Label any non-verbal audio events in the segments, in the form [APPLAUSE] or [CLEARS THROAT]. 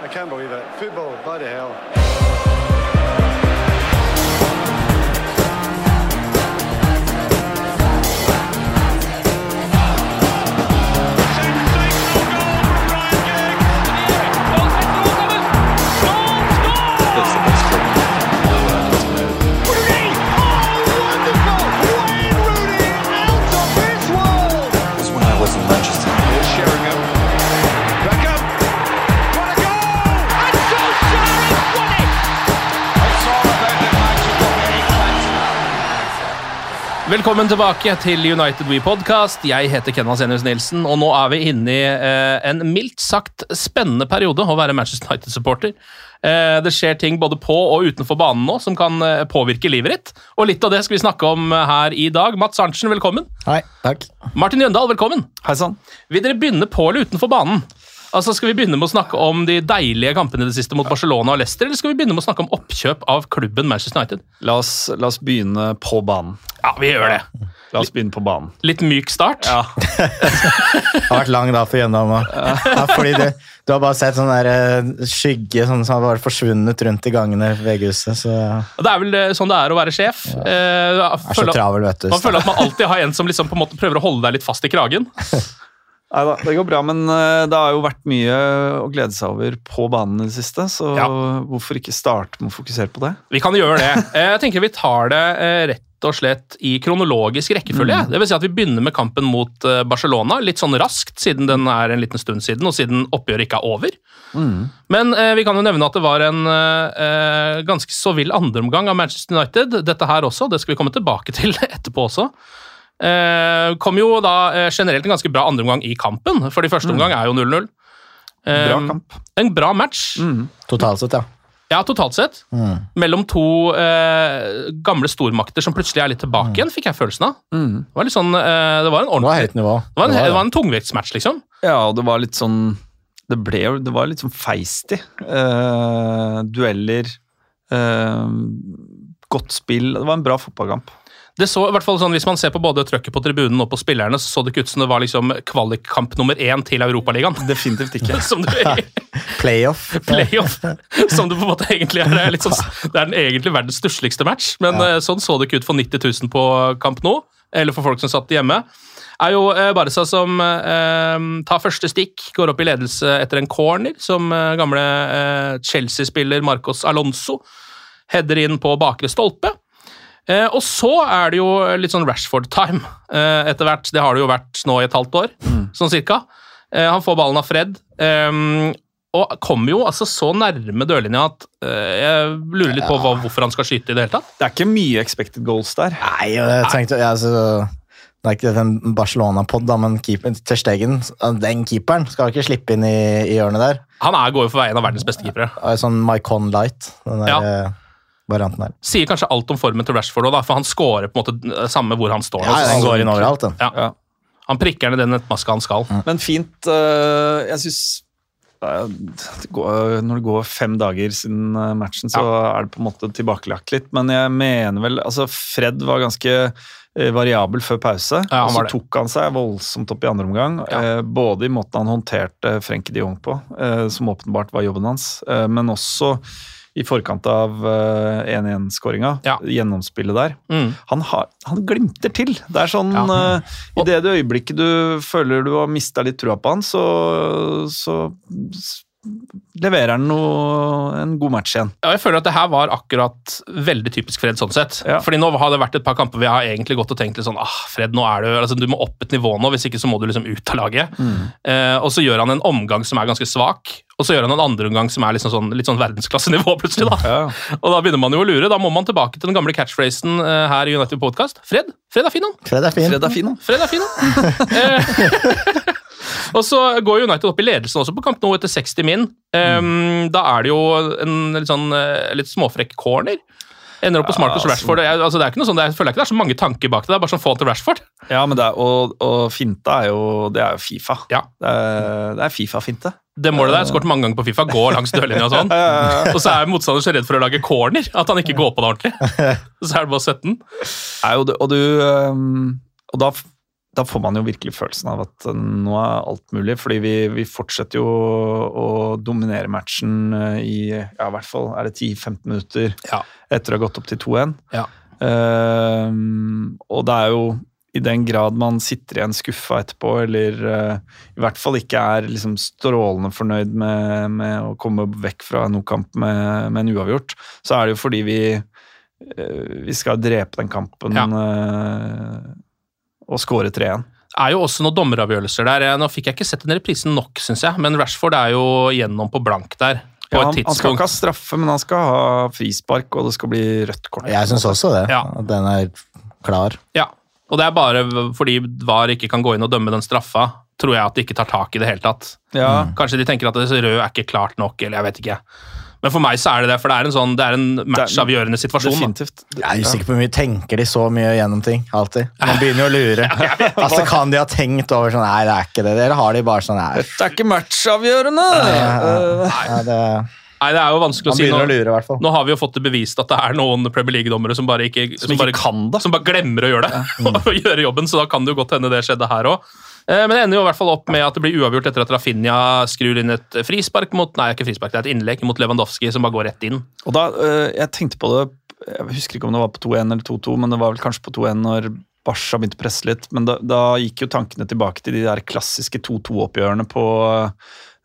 I can't believe it. Football, bloody hell. Velkommen tilbake til United We Podcast. Jeg heter Ken Vasenius Nilsen, og nå er vi inne i eh, en mildt sagt spennende periode å være Manchester United-supporter. Eh, det skjer ting både på og utenfor banen nå som kan eh, påvirke livet ditt. Og litt av det skal vi snakke om her i dag. Mats Arntzen, velkommen. Hei, takk. Martin Jøndal, velkommen. Hei sann. Vil dere begynne på eller utenfor banen? Altså, Skal vi begynne med å snakke om de deilige kampene i det siste mot Barcelona og Leicester, eller skal vi begynne med å snakke om oppkjøp av klubben Manchester United? La oss, la oss begynne på banen. Ja, vi gjør det. La oss begynne på banen. Litt myk start. Ja. [LAUGHS] Det har vært lang dag for Jøndal nå. Ja, fordi du, du har bare sett sånn der eh, skygge sånn som har bare forsvunnet rundt i gangene i VG-huset. Så Det er vel eh, sånn det er å være sjef. Eh, jeg er så travel, vet du. man føler at man alltid har en som liksom på en måte prøver å holde deg litt fast i kragen. [LAUGHS] Neida, det går bra, men eh, det har jo vært mye å glede seg over på banen i det siste, så Ja. hvorfor ikke starte med å fokusere på det? Vi kan gjøre det. [LAUGHS] Eh, Jeg tenker vi tar det eh, rett og slett i kronologisk rekkefølge. Mm. Det vil si at Vi begynner med kampen mot Barcelona, litt sånn raskt, siden den er en liten stund siden, og siden oppgjøret ikke er over. Men eh, vi kan jo nevne at det var en eh, ganske så vill andreomgang av Manchester United. Dette her også, det skal vi komme tilbake til [LAUGHS] etterpå også. Eh, kom jo da eh, generelt en ganske bra andreomgang i kampen, for de første omgang er jo 0-0. Eh, Bra kamp. En bra match. Totalt sett, ja. Ja, totalt sett. Mellom to eh, gamle stormakter som plutselig er litt tilbake igjen, fikk jeg følelsen av. Mm. Det var litt sånn, eh, det var en Det var ordentlig høyt nivå. Det var en, Det det var ja. en tungvektsmatch, liksom. Ja, og det var litt sånn Det ble jo Det var litt sånn feisty. Eh, dueller. eh, godt spill. Det var en bra fotballkamp. Det så, i hvert fall sånn, Hvis man ser på både trøkket på tribunen og på spillerne, så så det ikke ut som det var liksom kvalikkamp nummer én til Europaligaen. Definitivt ikke. [LAUGHS] Som du Playoff. [LAUGHS] Playoff. Som det på en måte egentlig er. Litt sånn, det er den egentlig verdens stussligste match, men ja. sånn så det ikke ut for 90 000 på Camp Nou, eller for folk som satt hjemme. er jo eh, Barca som eh, tar første stikk, går opp i ledelse etter en corner, som eh, gamle eh, Chelsea-spiller Marcos Alonso header inn på bakre stolpe. Eh, og så er det jo litt sånn Rashford-time eh, etter hvert. Det har det jo vært nå i et halvt år, sånn cirka. Eh, han får ballen av Fred. eh, og kommer jo altså så nærme dørlinja at eh, jeg lurer litt på hva, hvorfor han skal skyte i det hele tatt. Det er ikke mye expected goals der. Nei, jeg tenkte Jeg, altså, Det er ikke en Barcelona-pod, men keeper, Ter Stegen, den keeperen, skal ikke slippe inn i, i hjørnet der. Han er, går jo for veien av verdens beste keepere. Er Sånn Mycon Light, den der Ja. Eh, varianten her. Sier kanskje alt om formen til Rashford òg, for han scorer på en måte eh, samme hvor han står. Ja, han går inn overalt, den. Ja. Ja. Han prikker ned den nettmaska han skal. Men fint. øh, jeg syns Når det går fem dager siden øh, matchen, så er det på en måte tilbakelagt litt. Men jeg mener vel altså Fred var ganske øh, variabel før pause. Ja, og så tok han seg voldsomt opp i andre omgang. Ja. eh, Både i måten han håndterte Frenkie de Jong på, eh, som åpenbart var jobben hans, eh, men også i forkant av øh, 1-1-skåringa. Ja. Gjennomspillet der. Mm. Han, har, han glimter til. Det er sånn Ja. uh, I det, det øyeblikket du føler du har mista litt trua på han, så, så leverer han en god match igjen. Ja, jeg føler at det her var akkurat veldig typisk Fred sånn sett. Ja. Fordi nå har det vært et par kamper hvor jeg har egentlig gått og tenkt litt sånn ah, Fred, nå er du altså, du må opp et nivå nå, hvis ikke så må du liksom ut av laget. Eh, og så gjør han en omgang som er ganske svak, og så gjør han en andre omgang som er liksom sånn, litt sånn verdensklassenivå plutselig. da. Ja. Og da begynner man jo å lure. Da må man tilbake til den gamle catchphrasen eh, her i United Podcast. Fred, Fred er fin, han. Fred er fin. Fred er fin, han. Fred er fin, han. [LAUGHS] Eh, og så går United opp i ledelsen også på kamp nå etter 60 min. Um, Da er det jo en litt sånn eh, litt småfrekk corner. Ender opp på Marcus Rashford. Jeg, altså, det er ikke noe sånn, jeg føler ikke det er så mange tanker bak det. Det er bare sånn få han til Rashford. Ja, men det er, og, og finta er jo Det er jo Fifa. Ja. Det er, det er Fifa-finte. Det målet der, skåret mange ganger på Fifa, går langs dørlinja og sånn. [LAUGHS] Og så er motstanderen så redd for å lage corner at han ikke går på det ordentlig. [LAUGHS] Så er det bare 17. Nei, og, du, og du Og da, da får man jo virkelig følelsen av at øh, nå er alt mulig, fordi vi, vi fortsetter jo å dominere matchen øh, i ja, i hvert fall er det 10-15 minutter Ja. etter å ha gått opp til 2-1. Ja. Øhm, og det er jo i den grad man sitter igjen skuffa etterpå, eller uh, i hvert fall ikke er liksom strålende fornøyd med, med å komme vekk fra noen kamp med, med en uavgjort, så er det jo fordi vi uh, vi skal drepe den kampen Ja. øh, og skåre 3-1. Det er jo også noen dommeravgjørelser der. Nå fikk jeg ikke sett den reprisen nok, syns jeg, men Rashford er jo gjennom på blank der. Ja, han, han skal ikke ha straffe, men han skal ha frispark, og det skal bli rødt kort. Jeg syns også det. Ja. Den er klar. Ja, og det er bare fordi VAR ikke kan gå inn og dømme den straffa, tror jeg at de ikke tar tak i det hele tatt. Ja, Kanskje de tenker at det rød er ikke klart nok, eller jeg vet ikke. Men for meg så er det det, for det er en sånn, det er en matchavgjørende situasjon. da. definitivt. Jeg er usikker på hvor mye tenker de så mye gjennom ting. Alltid. Man [LAUGHS] begynner jo å lure. Altså, Kan de ha tenkt over sånn Nei, det er ikke det. Eller har de bare sånn Nei. Dette er ikke matchavgjørende! Øh, Ja, det, Nei, det er jo vanskelig å si Nå, å lure, i hvert fall. Nå har vi jo fått det bevist at det er noen Premier League-dommere som bare ikke, Som ikke bare, kan det. som bare glemmer å gjøre det. [LAUGHS] og gjøre jobben, så da kan det jo godt hende det skjedde her òg. Men det ender jo i hvert fall opp med at det blir uavgjort etter at Rafinha skrur inn et frispark mot Nei, ikke frispark, det er et innlegg mot Lewandowski som bare går rett inn. Og da, øh, Jeg tenkte på det Jeg husker ikke om det var på 2-1 eller 2-2, men det var vel kanskje på 2-1 når Barca begynte å presse litt. Men da, da gikk jo tankene tilbake til de der klassiske 2-2-oppgjørene på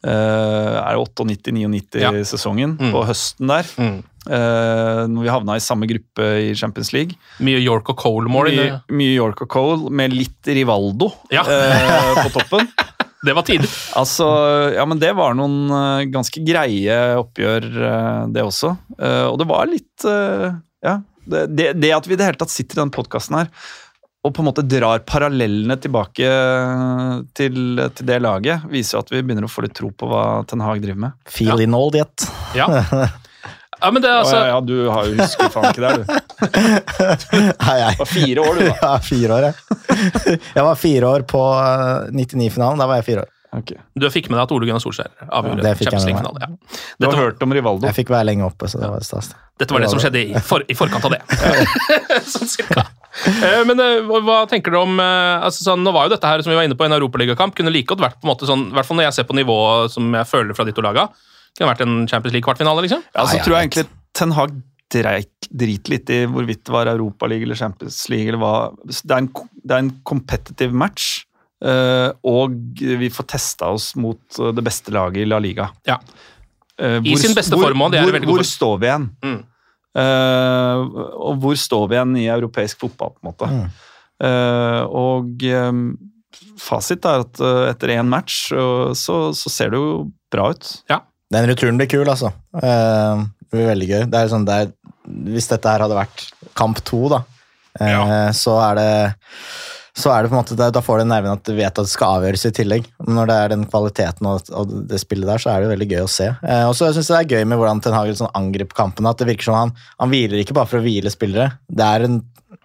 Uh, Er det 98-99-sesongen? Mm. På høsten der. Mm. Øh, når vi havna i samme gruppe i Champions League. Mye York og Cole-mål. Mye, mye York og Cole med litt Rivaldo Ja. uh, på toppen. [LAUGHS] Det var tidlig. Altså, ja, men det var noen eh, ganske greie oppgjør, uh, det også. Eh, og det var litt Ja. Det, det, det at vi i det hele tatt sitter i den podkasten her og på en måte drar parallellene tilbake til, til det laget, viser jo at vi begynner å få litt tro på hva Ten Hag driver med. Feel in all yet. Ja. [LAUGHS] ja, men det er altså Å, ja, ja, du har jo husker faen ikke det, du. [LAUGHS] Nei, jeg. Var fire år, du, da. Ja, fire år, jeg. [LAUGHS] Jeg var fire år på eh, 99-finalen. Da var jeg fire år. Ok. Du fikk med deg at Ole Gunnar Solskjær avgjorde Ja, det Champions. League-finale. Ja. Du har Dette, hørt om Rivaldo? Jeg fikk være lenge oppe, så det var stas. dette var det som skjedde i, for, i forkant av det. [LAUGHS] sånn cirka. Eh, Men eh, hva- tenker du om eh, altså sånn, Nå var jo dette her som vi var inne på en europaligakamp. Kunne like godt vært på en måte sånn, i hvert fall når jeg ser på nivået som jeg føler fra de to laga, kunne vært en Champions League-kvartfinale, liksom. Ja, så tror jeg egentlig Ten Hag dreit drit litt i hvorvidt det var Europaliga eller Champions League eller hva. Det er en, det er en competitive match, eh, og vi får testa oss mot eh, det beste laget i La Liga. Ja. Hvor, I sin beste hvor, form òg. det er hvor, hvor står vi igjen? Mm. Uh, og hvor står vi igjen i europeisk fotball, på en måte. Mm. Uh, og um, fasit er at eh, etter én match eh, så, så ser det jo bra ut. Den returen blir kul, altså. Uh, det blir veldig gøy. Det er sånn, det er, hvis dette her hadde vært kamp to, da, eh, så er det så er det på en måte, Da får du nerven at du vet at det skal avgjøres i tillegg. Men når det er den kvaliteten og, det spillet der, så er det jo veldig gøy å se. Eh, og så syns jeg det er gøy med hvordan Ten Hagel sånn angriper kampene. At det virker som han, han hviler ikke bare for å hvile spillere. Det er en,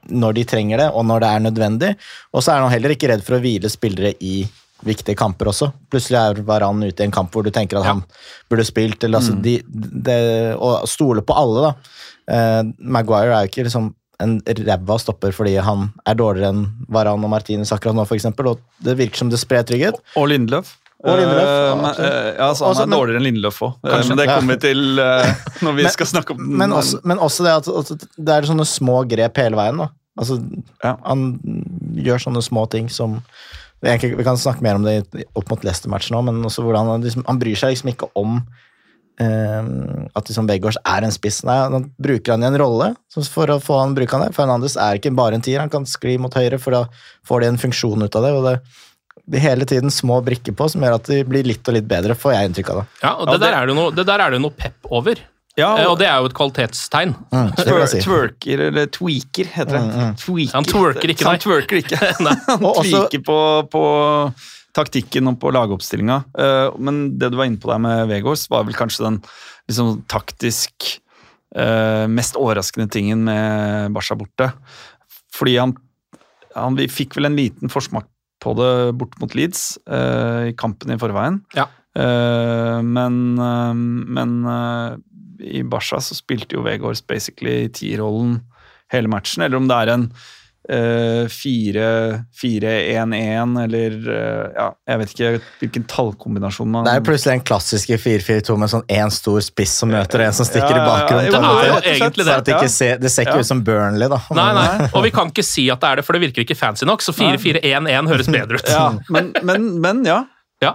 når de trenger det, og når det er nødvendig. Og så er han heller ikke redd for å hvile spillere i viktige kamper også. Plutselig er Varan ute i en kamp hvor du tenker at Ja. han burde spilt. Eller, altså, de, de, og stole på alle, da. Eh, Maguire er jo ikke liksom en ræva stopper fordi han er dårligere enn Varan og Martinez akkurat nå, f.eks. Og det virker som det sprer trygghet. Og Lindløf. Og Lindeløf, Eh, ja, men, eh, ja, så han Også, er dårligere enn Lindløf òg, men det kommer vi til eh, [LAUGHS] når vi Men- skal snakke om Men også, men også det at, at det er sånne små grep hele veien. da. Altså, Ja. Han gjør sånne små ting som, egentlig, vi kan snakke mer om det opp mot Leicester-matchen òg, men også hvordan han, liksom, han bryr seg liksom ikke om eh, at liksom Veggårds er en spiss. Nei, han bruker han i en rolle for å få han bruke han der. Fernandes er ikke bare en tier, han kan skli mot høyre, for da får de en funksjon ut av det. og det det er hele tiden små brikker på som gjør at de blir litt og litt bedre, får jeg inntrykk av. det. Ja, og det, der er det, jo noe, det der er det noe pep over. Ja, og, og det er jo et kvalitetstegn. Mm, Twer si. Twerker, eller tweaker, heter det. Tweaker. Han twerker ikke, nei. Han twerker ikke. [LAUGHS] Han tweaker på, på taktikken og på lagoppstillinga. Eh, men det du var inne på der med Vegårs, var vel kanskje den liksom, taktisk eh, mest overraskende tingen med Barca borte. Fordi han, han Vi fikk vel en liten forsmak på det bort mot Leeds eh, i kampen i forveien. Ja. Eh, men eh, men eh, i Barca så spilte jo Vegårs basically tierrollen hele matchen, eller om det er en uh, 4-1-1 eller uh, ja, jeg vet ikke hvilken tallkombinasjon man Det er plutselig en klassiske 4-4-2 med sånn én stor spiss som møter en som stikker Ja, i bakgrunnen. ja, Det er jo egentlig det. ja. det, ser, det ser ikke Ja. ut som Burnley, da. Nei, nei, [LAUGHS] og vi kan ikke si at det er det, for det virker ikke fancy nok. Så 4-4-1-1 høres bedre ut. ja, men, men, men ja. Ja.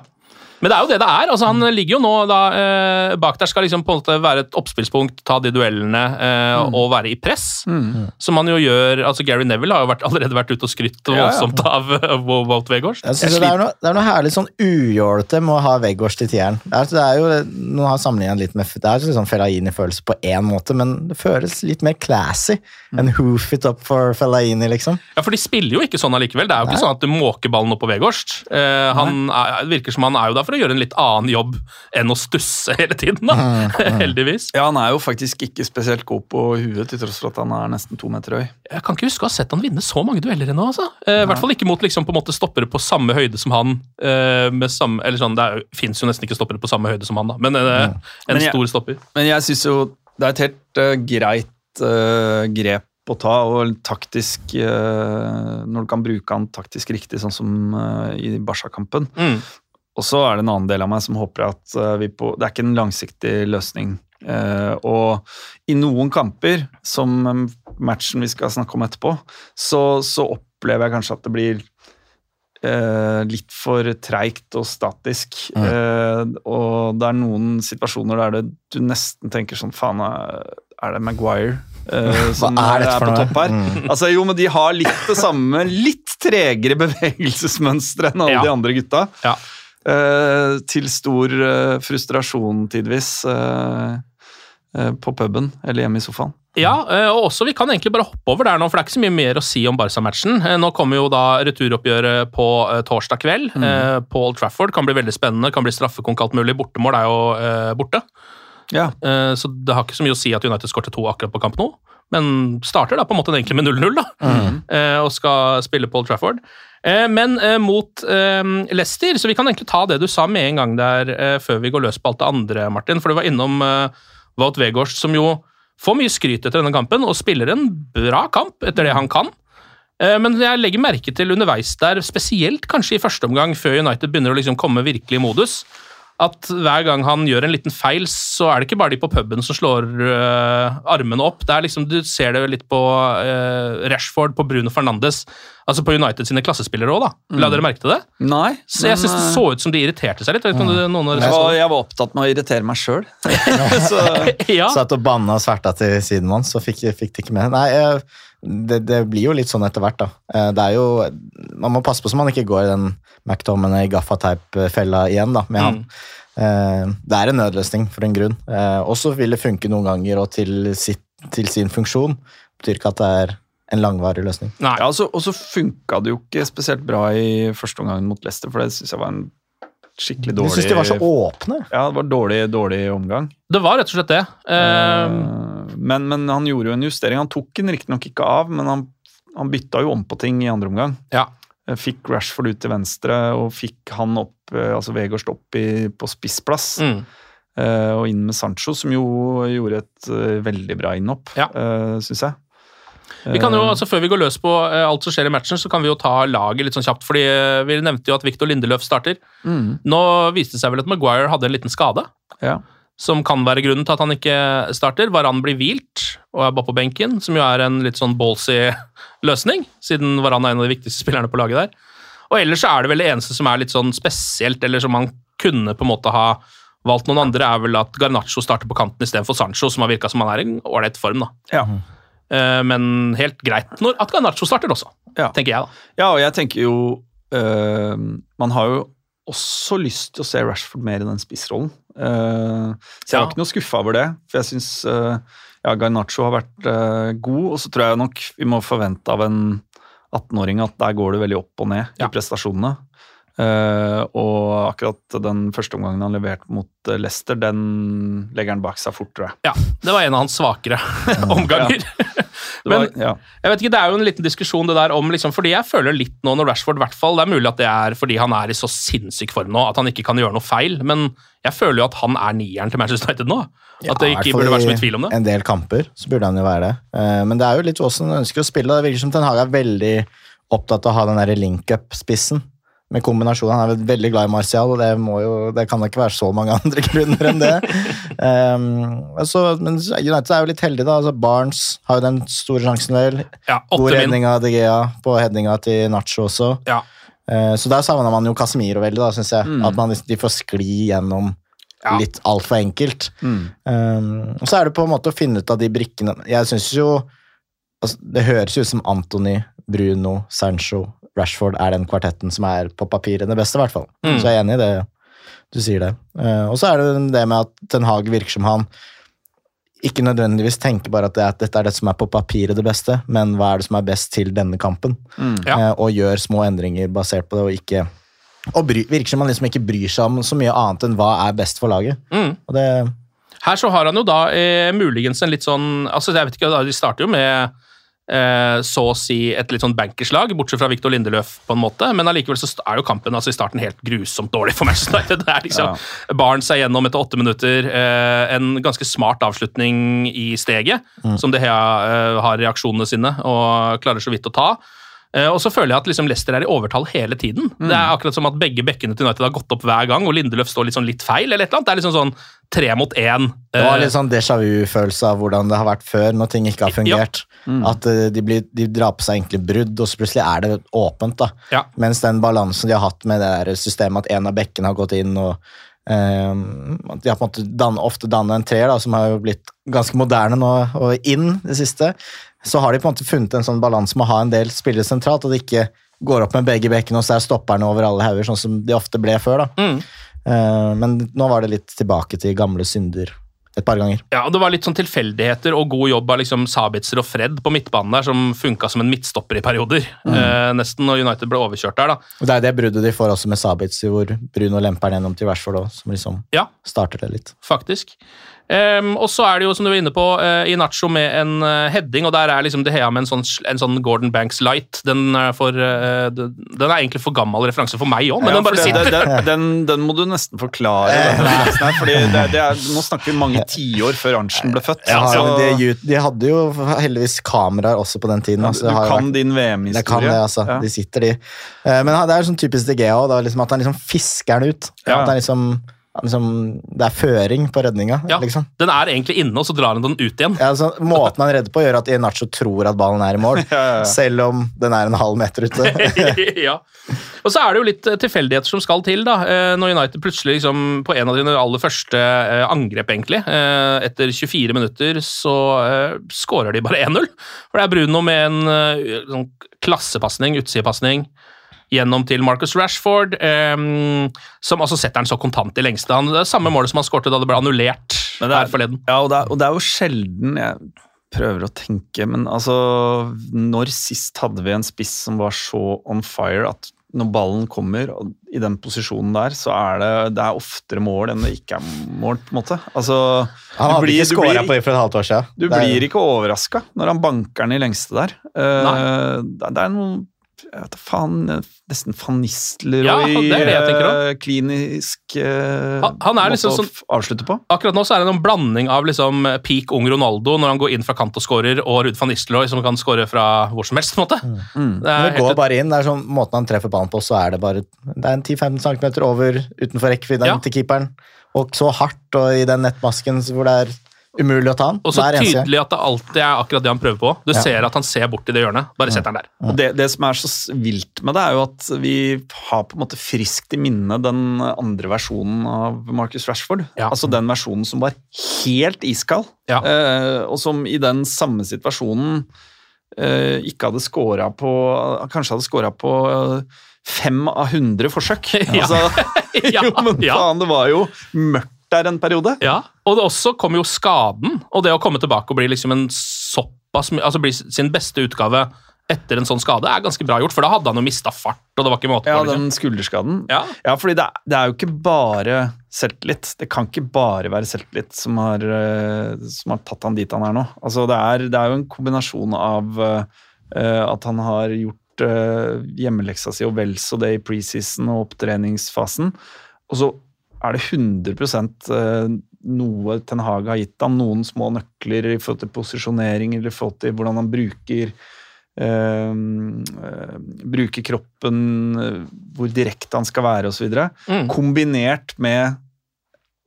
Men det er jo det det er. altså Han ligger jo nå da eh, bak der, skal liksom på en måte være et oppspillspunkt, ta de duellene eh, og være i press. Som han jo gjør altså Gary Neville har jo vært, [LAUGHS] allerede vært ute og skrytt Ja, ja. voldsomt av uh, Wout Weghorst. Jeg synes det, er noe, det er noe herlig sånn ujålete med å ha Weghorst i tieren. Det er, det er jo, Nå har sammenlignet litt med Det er sånn Fellaini-følelse på én måte, men det føles litt mer classy enn hoof it up for Fellaini, liksom. Ja, For de spiller jo ikke sånn allikevel. Det er jo ikke sånn at du måker ballen opp på Weghorst. Eh, han er, virker som han er jo der for å gjøre en litt annen jobb enn å stusse hele tiden, da. [LAUGHS] Heldigvis. ja, han er jo faktisk ikke spesielt god på huet, til tross for at han er nesten to meter høy. Jeg kan ikke huske å ha sett han vinne så mange dueller ennå. Altså. Eh, I hvert fall ikke mot liksom, på en måte stoppere på samme høyde som han. Eh, med samme, eller sånn, det fins jo nesten ikke stoppere på samme høyde som han, da. men eh, en Men jeg- stor stopper. Men jeg syns jo det er et helt uh, greit uh, grep å ta, og taktisk Når du kan bruke han taktisk riktig, sånn som i Barca-kampen. Mm. Og så er det en annen del av meg som håper at eh, vi på Det er ikke en langsiktig løsning. Eh, og i noen kamper, som matchen vi skal snakke om etterpå, så, så opplever jeg kanskje at det blir eh, litt for treigt og statisk. Eh, og det er noen situasjoner der det, du nesten tenker sånn Faen, er det Maguire? eh, [LAUGHS] som er er, på topp her. Mm. Altså, jo, men de har litt det samme, litt tregere [LAUGHS] bevegelsesmønstre enn alle Ja. de andre gutta. Ja. Eh, til stor eh, frustrasjon tidvis eh, på puben eller hjemme i sofaen. Ja, og også vi kan egentlig bare hoppe over der nå, for det er ikke så mye mer å si om Barca-matchen. Nå kommer jo da returoppgjøret på torsdag kveld Mm. på Old Trafford. Kan bli veldig spennende, kan bli straffekonk alt mulig. Bortemål er jo borte. Ja. Så det har ikke så mye å si at United skårte to akkurat på kamp nå, men starter da på en måte egentlig med 0-0 da, Mm. og skal spille på Old Trafford. Eh, Men eh, mot eh, Leicester, så vi kan egentlig ta det du sa med en gang der før vi går løs på alt det andre, Martin, for du var innom Wout Weghorst, som jo får mye skryt etter denne kampen, og spiller en bra kamp etter det han kan. Men jeg legger merke til underveis der, spesielt kanskje i første omgang, før United begynner å liksom komme virkelig i modus, at hver gang han gjør en liten feil, så er det ikke bare de på puben som slår øh, armene opp. Det er liksom, Du ser det litt på øh, Rashford, på Bruno Fernandes, altså på United sine klassespillere òg, da. La dere merke til det? Nei. Så jeg syns synes det eh, så ut som de irriterte seg litt. Jeg vet ikke noen av jeg var, jeg var opptatt med å irritere meg sjøl. [LAUGHS] [LAUGHS] så [LAUGHS] ja. Satt og banna og sverta til sidemann, så fikk, fikk de ikke med. Nei, jeg, det, det blir jo litt sånn etter hvert, da. Eh, Det er jo Man må passe på så man ikke går i den McTominay gaffateip-fella igjen, da, med han. Eh, Det er en nødløsning for en grunn. Eh, Og så vil det funke noen ganger og til, sitt, til sin funksjon. Det betyr ikke at det er en langvarig løsning. Nei. Altså, Og så funka det jo ikke spesielt bra i første omgang mot Leicester, for det syns jeg var en skikkelig dårlig Du syns de var så åpne. Ja, det var dårlig, dårlig omgang. Det var rett og slett det. Uh, men, men han gjorde jo en justering. Han tok den riktignok ikke av, men han, han bytta jo om på ting i andre omgang. ja. Eh, Fikk Rashford ut til venstre og fikk han opp, altså Vegårst opp i, på spissplass. Mm. Uh, Og inn med Sancho, som jo gjorde et uh, veldig bra innhopp, Ja. uh, syns jeg. Vi kan jo, Eh, altså Før vi går løs på eh, alt som skjer i matchen, så kan vi jo ta laget litt sånn kjapt. fordi eh, Vi nevnte jo at Victor Lindeløf starter. mm, Nå viste det seg vel at Maguire hadde en liten skade. ja. som kan være grunnen til at han ikke starter. Varan blir hvilt og er bare på benken, som jo er en litt sånn ballsy [LAUGHS] løsning, siden Varan er en av de viktigste spillerne på laget der. Og ellers så er det vel det eneste som er litt sånn spesielt, eller som man kunne på en måte ha valgt noen andre, er vel at Garnaccio starter på kanten istedenfor Sancho, som har virka som han er i ålreit form. da. Ja. Eh, Men helt greit når at Garnaccio starter også, Ja. tenker jeg. da. Ja, og jeg tenker jo øh, Man har jo også lyst til å se Rashford mer i den spissrollen. Uh, så jeg Ja. var ikke noe skuffa over det. For jeg syns uh, ja, Garnaccio har vært uh, god, og så tror jeg nok vi må forvente av en 18-åring at der går det veldig opp og ned Ja. i prestasjonene. Uh, og akkurat den første omgangen han leverte mot uh, Leicester, den legger han bak seg fort, tror jeg. Ja, Det var en av hans svakere [LAUGHS] omganger. Det var, [LAUGHS] Men- ja. Jeg vet ikke, Det er jo en liten diskusjon det der om liksom, fordi jeg føler litt nå når Rashford hvert fall, Det er mulig at det er fordi han er i så sinnssyk form nå at han ikke kan gjøre noe feil, men jeg føler jo at han er nieren til Manchester United nå. At det Ja, ikke burde vært så mye tvil om det. En del kamper så burde han jo være det. Uh, Men det er jo litt hvordan han ønsker å spille. Det virker som Ten Hage er veldig opptatt av å ha den der link-up-spissen. Med kombinasjonen. Han er vel veldig glad i Martial, og det, må jo, det kan da ikke være så mange [LAUGHS] andre grunner enn det. Um, altså, men United er jo litt heldig, da. Altså, Barnes har jo den store sjansen, vel. Ja, God redning av De Gea på headinga til Nacho også. Ja. Uh, Så der savna man jo Casemiro veldig, da, syns jeg. At man, de får skli gjennom Ja. litt altfor enkelt. Mm. Um, og så er det på en måte å finne ut av de brikkene Jeg syns jo altså, Det høres jo ut som Anthony, Bruno, Sancho, Rashford er den kvartetten som er på papiret det beste, i hvert fall. Mm. Så jeg er enig i det. Du sier det. Uh, og så er det det med at Ten Hag virker som han ikke nødvendigvis tenker bare at, det er, at dette er det som er på papiret det beste, men hva er det som er best til denne kampen? Mm. Ja. Eh, og gjør små endringer basert på det, og ikke og bry, virker som han liksom ikke bryr seg om så mye annet enn hva er best for laget. Mm. Og det, Her så har han jo da eh, muligens en litt sånn altså jeg vet ikke, De starter jo med eh, så å si et litt sånn bankerslag, bortsett fra Victor Lindeløf, på en måte, men allikevel så er jo kampen altså i starten helt grusomt dårlig for Manchester United. [LAUGHS] Det er liksom Barnes er gjennom etter åtte minutter. Eh, en ganske smart avslutning i steget, som De Hea eh, har reaksjonene sine og klarer så vidt å ta. Eh, og så føler jeg at liksom Leicester er i overtall hele tiden. Det er akkurat som at begge bekkene til United har gått opp hver gang, og Lindeløf står sånn litt feil. eller et eller annet. Det er liksom sånn tre mot én. Det var Eh, litt sånn déjà vu-følelse av hvordan det har vært før, når ting ikke har fungert. At eh, de, blir, de drar på seg egentlig brudd, og så plutselig er det åpent. da. Ja. Mens den balansen de har hatt med det der systemet, at en av bekkene har gått inn, og Um, de har på en måte dan, ofte dannet en treer, da, som har jo blitt ganske moderne nå, og inn det siste, så har de på en måte funnet en sånn balanse med å ha en del spillere sentralt, og det ikke går opp med begge bekkene, og så er stopperne over alle hauger, sånn som de ofte ble før. da. Mm. Eh, men nå var det litt tilbake til gamle synder et par ganger. Ja, og Det var litt sånn tilfeldigheter og god jobb av liksom Sabitzer og Fred på midtbanen der, som funka som en midtstopper i perioder. Eh, nesten når United ble overkjørt der, da. Og Det er det bruddet de får også med Sabitzer, hvor Bruno lemper den gjennom til Rashford òg, som liksom Ja, starter det litt. faktisk. Ehm, og så er det jo, som du var inne på, uh, Nacho med en uh, heading, og der er liksom De Hea med en sånn, en sånn Gordon Banks light. Den er, for, uh, den er egentlig for gammel referanse for meg òg, men Ja, den bare det- sitter. det- det- den, den må du nesten forklare. her, fordi det, det er, nå snakker vi mange tiår før Arntzen ble født. Ja, så de, de hadde jo heldigvis kameraer også på den tiden. Altså, du har kan vært- din VM-historie. kan det, altså. Ja. De sitter, de. Eh, Men det er sånn typisk De Gea også, liksom at han liksom fisker den ut. Ja. At det, er liksom, liksom, det er føring på redninga. Ja, liksom. Den er egentlig inne, og så drar han den ut igjen. Ja, altså, måten han redder på, gjør at Inacho tror at ballen er i mål, [LAUGHS] Ja, ja, ja. selv om den er en halv meter ute. [LAUGHS] ja. Og så er det jo litt eh, tilfeldigheter som skal til, da. Eh, Når United plutselig liksom, på en av dine aller første eh, angrep, egentlig, eh, etter 24 minutter, så skårer de bare 1-0. For det er Bruno med en sånn klassepasning, utsidepasning. Gjennom til Marcus Rashford, um, som altså setter han så kontant i lengste. Han, det er samme målet som han skårte da det ble annullert det er- her forleden. Ja, og det, er, og det er jo sjelden jeg prøver å tenke, men altså Når sist hadde vi en spiss som var så on fire at når ballen kommer og i den posisjonen der, så er det, det er oftere mål enn det ikke er mål, på en måte. Altså, Han hadde blir- ikke skåra på det for et halvt år siden. Du blir ikke overraska når han banker den i lengste der. Uh, det, er noe jeg vet faen, nesten van Nistelrooy Ja, det det eh, klinisk eh, Han- han er måte liksom å sånn- f- avslutte på. Akkurat nå så er det en blanding av liksom peak ung Ronaldo når han går inn fra kant og skårer, og Ruud van Nistelrooy som kan skåre fra hvor som helst. på en måte. Det Men er det går helt, bare inn. det er sånn Måten han treffer ballen på, så er det bare Det er en 10-15 cm over utenfor rekkevidden Ja. til keeperen. Og så hardt, og i den nettmasken hvor det er umulig å ta han. Og så tydelig at det alltid er akkurat det han prøver på. Du Ja. ser at han ser bort i det hjørnet. Bare setter han der. Og det, det som er så vilt med det, er jo at vi har på en måte friskt i minne den andre versjonen av Marcus Rashford. Ja. Altså den versjonen som var helt iskald, Ja. eh, og som i den samme situasjonen eh, ikke hadde scora på Kanskje hadde scora på eh, fem av hundre forsøk. [LAUGHS] Ja. Altså, [LAUGHS] Ja, [LAUGHS] jo, men faen, det var jo mørkt der en periode. Ja, og det også kom jo skaden, og det å komme tilbake og bli liksom en såpass Altså bli sin beste utgave etter en sånn skade er ganske bra gjort, for da hadde han jo mista fart, og det var ikke måte Ja. Liksom. den skulderskaden. Ja. Ja, fordi det, er- det er jo ikke bare selvtillit. Det kan ikke bare være selvtillit som har, eh, som har tatt han dit han er nå. Altså, det, er, det er jo en kombinasjon av uh, at han har gjort uh, hjemmeleksa si og vel så det i preseason og opptreningsfasen. Og så er det 100 eh, noe Ten Hag har gitt ham. Noen små nøkler i forhold til posisjonering eller i forhold til hvordan han bruker eh, eh, bruker kroppen, hvor direkte han skal være osv. Mm. Kombinert med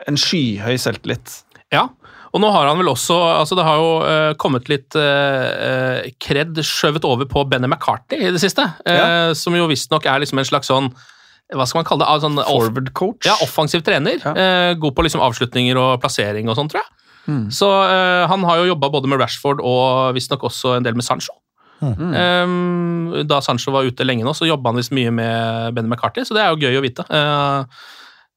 en skyhøy selvtillit. Ja, og nå har han vel også altså Det har jo uh, kommet litt uh, kred skjøvet over på Benny McCarthy i det siste, Uh, Ja. som jo visstnok er liksom en slags sånn hva skal man kalle det? Ah, Sånn Forward coach. ja, offensiv trener. Ja. Eh, god på liksom avslutninger og plassering og sånn, tror jeg. Mm. Så eh, han har jo jobba både med Rashford og visstnok også en del med Sancho. Mm. Eh, da Sancho var ute lenge nå, så jobba han visst mye med Benny McCarthy, så det er jo gøy å vite. Eh,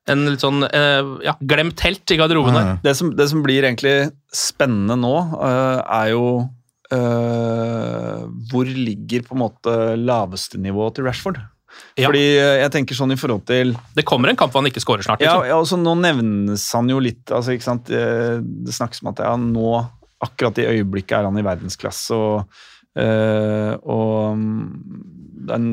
en litt sånn eh, ja, glemt helt i garderoben der. Det som, det som blir egentlig spennende nå, eh, er jo eh, hvor ligger på en måte laveste nivået til Rashford? Ja. Fordi eh, jeg tenker sånn i forhold til Det kommer en kamp hvor han ikke skårer snart. Liksom. ja altså Nå nevnes han jo litt altså, ikke sant? Eh, Det snakkes om at ja, nå, akkurat i øyeblikket, er han i verdensklasse. Og, øh, og mm, den,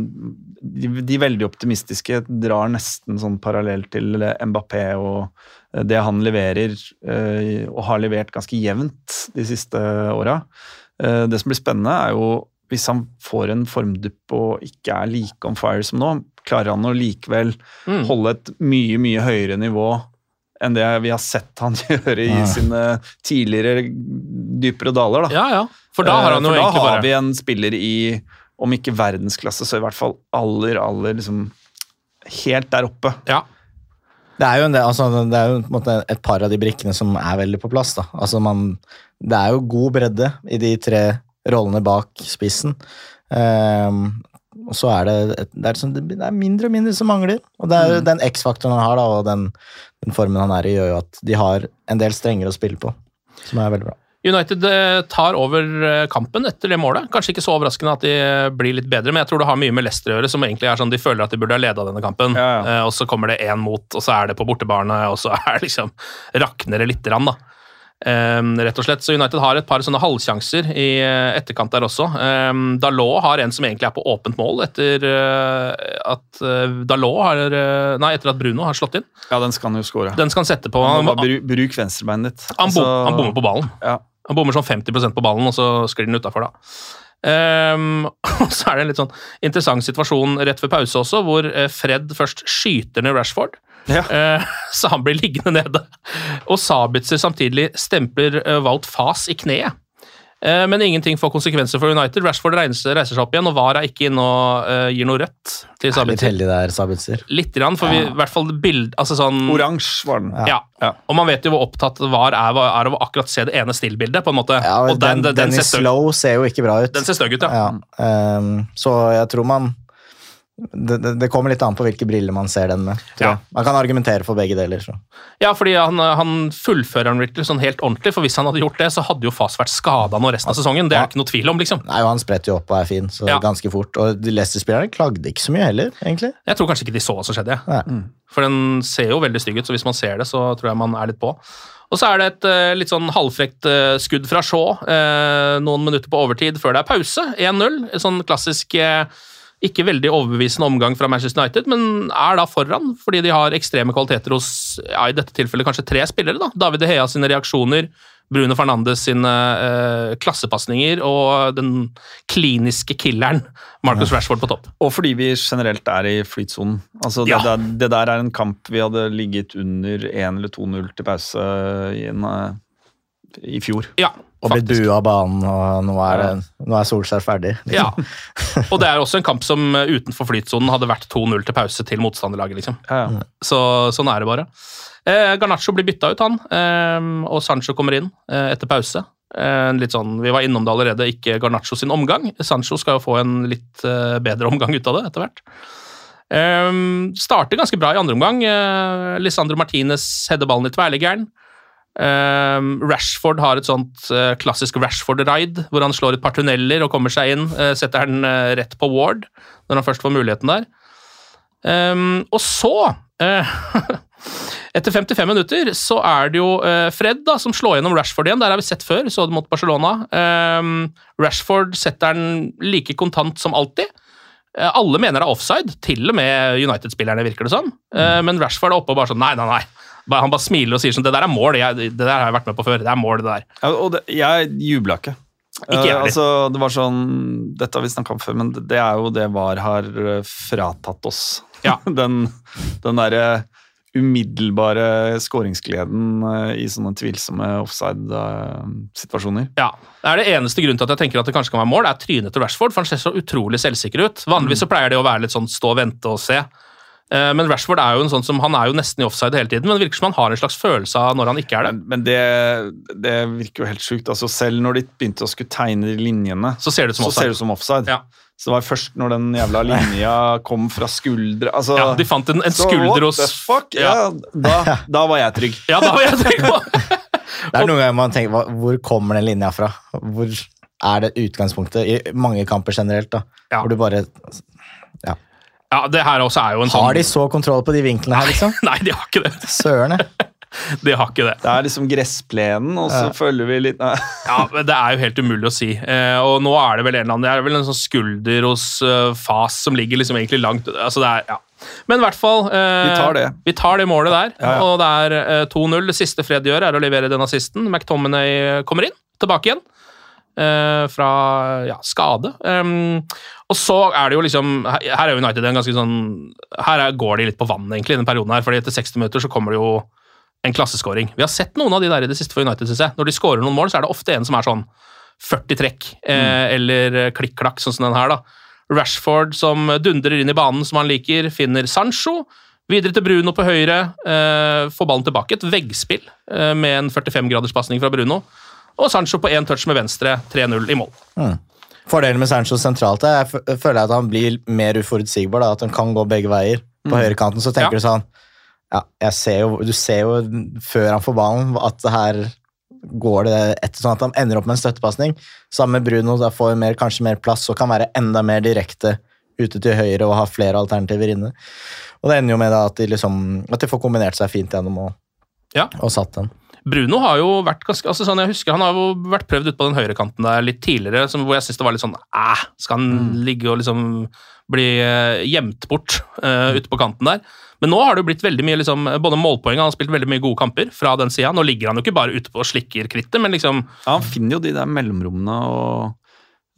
de, de veldig optimistiske drar nesten sånn parallell til Mbappé og det han leverer, øh, og har levert ganske jevnt de siste åra. Det som blir spennende, er jo hvis han får en formdupp og ikke er like on fire som nå, klarer han å likevel Mm. holde et mye, mye høyere nivå enn det vi har sett han [LAUGHS] gjøre i Ja. sine tidligere dypere daler. Da. Ja, ja. For da har han Eh, jo For da har bare vi en spiller i, om ikke verdensklasse, så i hvert fall aller, aller liksom helt der oppe. Ja. Det er jo, en del, altså, det er jo en måte et par av de brikkene som er veldig på plass. Da. Altså, man, det er jo god bredde i de tre rollene bak spissen. Um, og så er det, det, er sånn, det er mindre og mindre som mangler. Og det er mm. den X-faktoren han har, da, og den, den formen han er i, gjør jo at de har en del strengere å spille på, som er veldig bra. United eh, tar over eh, kampen etter det målet. Kanskje ikke så overraskende at de blir litt bedre, men jeg tror det har mye med Leicester å gjøre, som egentlig er sånn de føler at de burde ha leda denne kampen. Ja, ja. Eh, Og så kommer det én mot, og så er det på bortebane, og så [LAUGHS] er det liksom rakner det lite grann, da. Ehm, rett og slett. Så United har et par sånne halvsjanser i eh, etterkant der også. Um, Dalot har en som egentlig er på åpent mål etter eh, at eh, Dalot har Nei, etter at Bruno har slått inn. Ja, den skal han jo score. Den skal han sette på. Han må bare bru, bruk venstrebeinet ditt. han, bom, Altså, han bommer på ballen. Ja. Han bommer sånn 50% på ballen, og så sklir den utafor, da. Um, [LAUGHS] og så er det en litt sånn interessant situasjon rett før pause også, hvor Fred først skyter ned Rashford. Ja. Eh, [LAUGHS] så han blir liggende nede. Og Sabitzer samtidig stempler Walt Wout Fas i kneet. Eh, Men ingenting får konsekvenser for United. Rashford reiser, reiser seg opp igjen, og VAR er ikke inne og uh, gir noe rødt til Litt heldig der, Sabitzer. Litt, grann, for vi, i hvert fall bild, altså sånn, Oransje var den. ja. Ja. Og man vet jo hvor opptatt VAR er, er av å akkurat se det ene stillbildet. på en måte. Ja, og den, den, den, den, den i slow ser jo ikke bra ut. den ser støgg ut, ja. Ja, ehm, så jeg tror man det, det, det kommer litt an på hvilke briller man ser den med. Ja. Man kan argumentere for begge deler. Så. Ja, fordi han, han fullfører han virkelig sånn helt ordentlig, for hvis han hadde gjort det, så hadde jo Fas vært skada nå resten av sesongen. Det er ja. ikke noe tvil om, liksom. Nei, Han spretter jo opp og er fin så Ja. ganske fort. Og de Leicester-spillerne klagde ikke så mye heller, egentlig. Jeg tror kanskje ikke de så hva som skjedde. ja. For den ser jo veldig stygg ut, så hvis man ser det, så tror jeg man er litt på. Og så er det et uh, litt sånn halvfrekt uh, skudd fra Shaw uh, noen minutter på overtid før det er pause. 1-0. En sånn klassisk eh, ikke veldig overbevisende omgang fra Manchester United, men er da foran fordi de har ekstreme kvaliteter hos ja, i dette tilfellet kanskje tre spillere. da. David De Hea sine reaksjoner, Bruno Fernandes sine eh, klassepasninger og den kliniske killeren Marcus Rashford på topp. Og fordi vi generelt er i flytsonen. Altså, det, Ja. der, det der er en kamp vi hadde ligget under 1 eller 2-0 til pause i en eh, i fjor. Ja, Og blitt bua av banen, og nå er, nå er Solskjær ferdig. Ja. [LAUGHS] Og det er også en kamp som eh, utenfor flytsonen hadde vært 2-0 til pause til motstanderlaget, liksom. Ja, ja. Så sånn er det bare. Eh, Garnaccio blir bytta ut, han, eh, og Sancho kommer inn eh, etter pause. Eh, litt sånn, Vi var innom det allerede, ikke Garnaccio sin omgang. Sancho skal jo få en litt eh, bedre omgang ut av det etter hvert. Eh, starter ganske bra i andre omgang. Eh, Lisandro Martinez header ballen i tverrliggeren. Eh, Rashford har et sånt uh, klassisk Rashford-raid, hvor han slår et par tunneler og kommer seg inn. Uh, setter den uh, rett på Ward når han først får muligheten der. Um, og så [LAUGHS] Etter 55 minutter så er det jo Fred da, som slår gjennom Rashford igjen. Der har vi sett før, så det mot Barcelona. Um, Rashford setter den like kontant som alltid. Alle mener det er offside, til og med United-spillerne, virker det som. Eh, men Rashford er oppe og bare sånn Nei, nei, nei. Han bare smiler og sier sånn Det der er mål. Jeg, det der har jeg vært med på før. Det er mål, det der. Ja, og det, jeg jubla ikke. Ikke jeg heller. altså, det var sånn Dette har vi snakka om før, men det er jo det VAR har eh, fratatt oss. Ja. [LAUGHS] den den derre umiddelbare skåringsgleden eh, i sånne tvilsomme offside-situasjoner. Ja, det er det eneste grunnen til at jeg tenker at det kanskje kan være mål, det er trynet til Rashford, for han ser så utrolig selvsikker ut. Vanligvis så pleier det å være litt sånn stå og vente og se. Eh, Men Rashford er jo en sånn som, han er jo nesten i offside hele tiden, men det virker som han har en slags følelse av når han ikke er det. Men, men det, det virker jo helt sjukt. Altså, selv når de begynte å skulle tegne linjene, Så ser det ut som så ser offside. det som offside. Ja. Så det var først når den jævla linja kom fra skuldre altså, Ja, de fant en, en så skulder what hos the fuck? Ja, da, [LAUGHS] da var jeg trygg. Ja, da var jeg trygg på [LAUGHS] Det er noen ganger man tenker, hvor kommer den linja fra? Hvor er det utgangspunktet? I mange kamper generelt, da. Ja. Hvor du bare Ja, det her også er jo en sånn Har de så kontroll på de vinklene her, liksom? [LAUGHS] Nei, de har ikke det. Søren. [LAUGHS] De har ikke det. Det er liksom gressplenen, og så følger vi litt Nei. [LAUGHS] Ja, men Det er jo helt umulig å si. Eh, og nå er det vel en eller annen, det er vel en sånn skulder hos eh, Fas som ligger liksom egentlig langt altså det er, ja. Men i hvert fall eh, Vi tar det. Vi tar det målet der, Ja, ja. og det er eh, 2-0. Det siste Fred gjør, er å levere den assisten. McTominay kommer inn, tilbake igjen. Eh, fra ja, skade. Um, og så er det jo liksom Her er United en ganske sånn Her er, går de litt på vann, egentlig, i den perioden her. fordi etter 60 minutter så kommer det jo en klasseskåring. Vi har sett noen av de der i det siste for United, synes jeg. Når de skårer noen mål, så er det ofte en som er sånn 40 trekk, eh, eller eh, klikk-klakk, sånn som den her, da. Rashford som dundrer inn i banen som han liker, finner Sancho. Videre til Bruno på høyre, eh, får ballen tilbake. Et veggspill eh, med en 45-graderspasning fra Bruno. Og Sancho på én touch med venstre, 3-0 i mål. Fordelen med Sancho sentralt er jeg fø- føler at han blir mer uforutsigbar. Da, at han kan gå begge veier. På høyrekanten så tenker Ja. du sånn ja, jeg ser jo, Du ser jo før han får ballen at det her går det etter sånn at han ender opp med en støttepasning. Sammen med Bruno da får mer, kanskje mer plass og kan være enda mer direkte ute til høyre og ha flere alternativer inne. Og det ender jo med at de, liksom, at de får kombinert seg fint gjennom og, Ja. og satt den. Bruno har jo vært ganske altså sånn jeg husker, Han har jo vært prøvd ute på den høyrekanten der litt tidligere, som, hvor jeg syns det var litt sånn Æh, skal han ligge og liksom bli eh, gjemt bort uh, ute på kanten der? Men nå har det jo blitt veldig mye liksom, både målpoeng Han har spilt veldig mye gode kamper fra den sida. Nå ligger han jo ikke bare ute på og slikker krittet, men liksom Ja, han finner jo de der mellomrommene og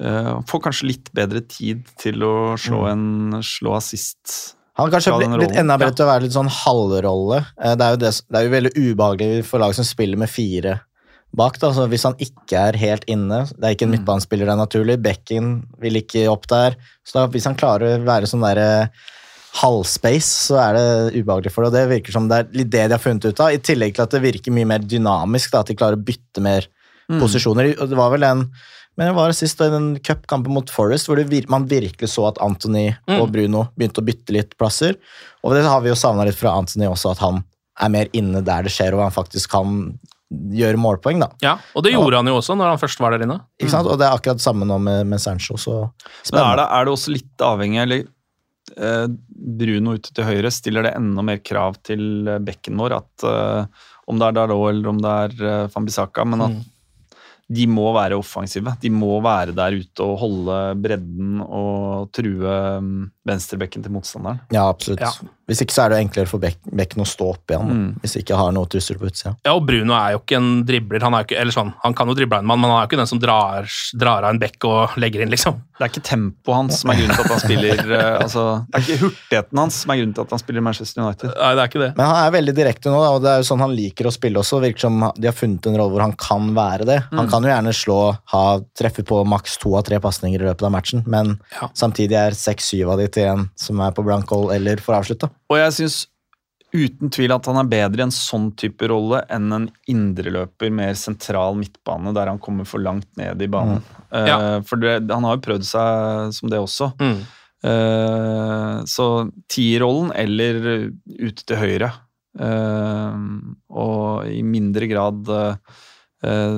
uh, får kanskje litt bedre tid til å slå en slå assist. Han har kanskje blitt, blitt enda bedre til å være litt sånn halvrolle. Eh, Det er, jo det, det er jo veldig ubehagelig for lag som spiller med fire bak. Da. Så hvis han ikke er helt inne Det er ikke en midtbanespiller, det er naturlig. Bekken vil ikke opp der. Så da, hvis han klarer å være sånn derre halvspace, så er det ubehagelig for det. Og det virker som det er litt det de har funnet ut av, i tillegg til at det virker mye mer dynamisk. Da, at de klarer å bytte mer posisjoner. Og det var vel en men det var sist i den cupkampen mot Forest hvor det vir man virkelig så at Anthony og Bruno begynte å bytte litt plasser. Og det har vi jo savna litt fra Anthony også, at han er mer inne der det skjer, og han faktisk kan gjøre målpoeng. da. Ja, og det gjorde han jo også når han først var der inne. Ikke sant? Og det er akkurat det samme nå med, med Sancho. så Men er spennende. det, er det også litt avhengig eller eh, Bruno ute til høyre, stiller det enda mer krav til eh, bekken vår? At eh, Om det er Dalot eller om det er uh, Fambisaka, men at de må være offensive. De må være der ute og holde bredden og true mm, venstrebekken til motstanderen. Ja, absolutt. Ja. Hvis ikke så er det enklere for Bekken å stå opp igjen. Mm. Hvis ikke har noe trussel på utsida. Ja, og Bruno er jo ikke en dribler. Han, er jo ikke, eller sånn, han kan jo drible en mann, men han er jo ikke den som drar, drar av en bekk og legger inn, liksom. Det er ikke tempoet hans som er grunnen til at han spiller [LAUGHS] eh, altså, Det er ikke hurtigheten hans som er grunnen til at han spiller Manchester United. Nei, det er ikke det. Men han er veldig direkte nå, og det er jo sånn han liker å spille også. Virker som de har funnet en rolle hvor han kan være det. Han Mm. kan jo gjerne slå, ha, treffe på maks to av tre pasninger i løpet av matchen, men Ja. samtidig er seks-syv av de til en som er på blank hold eller får avslutta. Og jeg syns uten tvil at han er bedre i en sånn type rolle enn en indreløper, mer sentral midtbane, der han kommer for langt ned i banen. Eh, Ja. For det, han har jo prøvd seg som det også. Mm. Uh, så tierrollen eller ute til høyre. uh, og i mindre grad eh,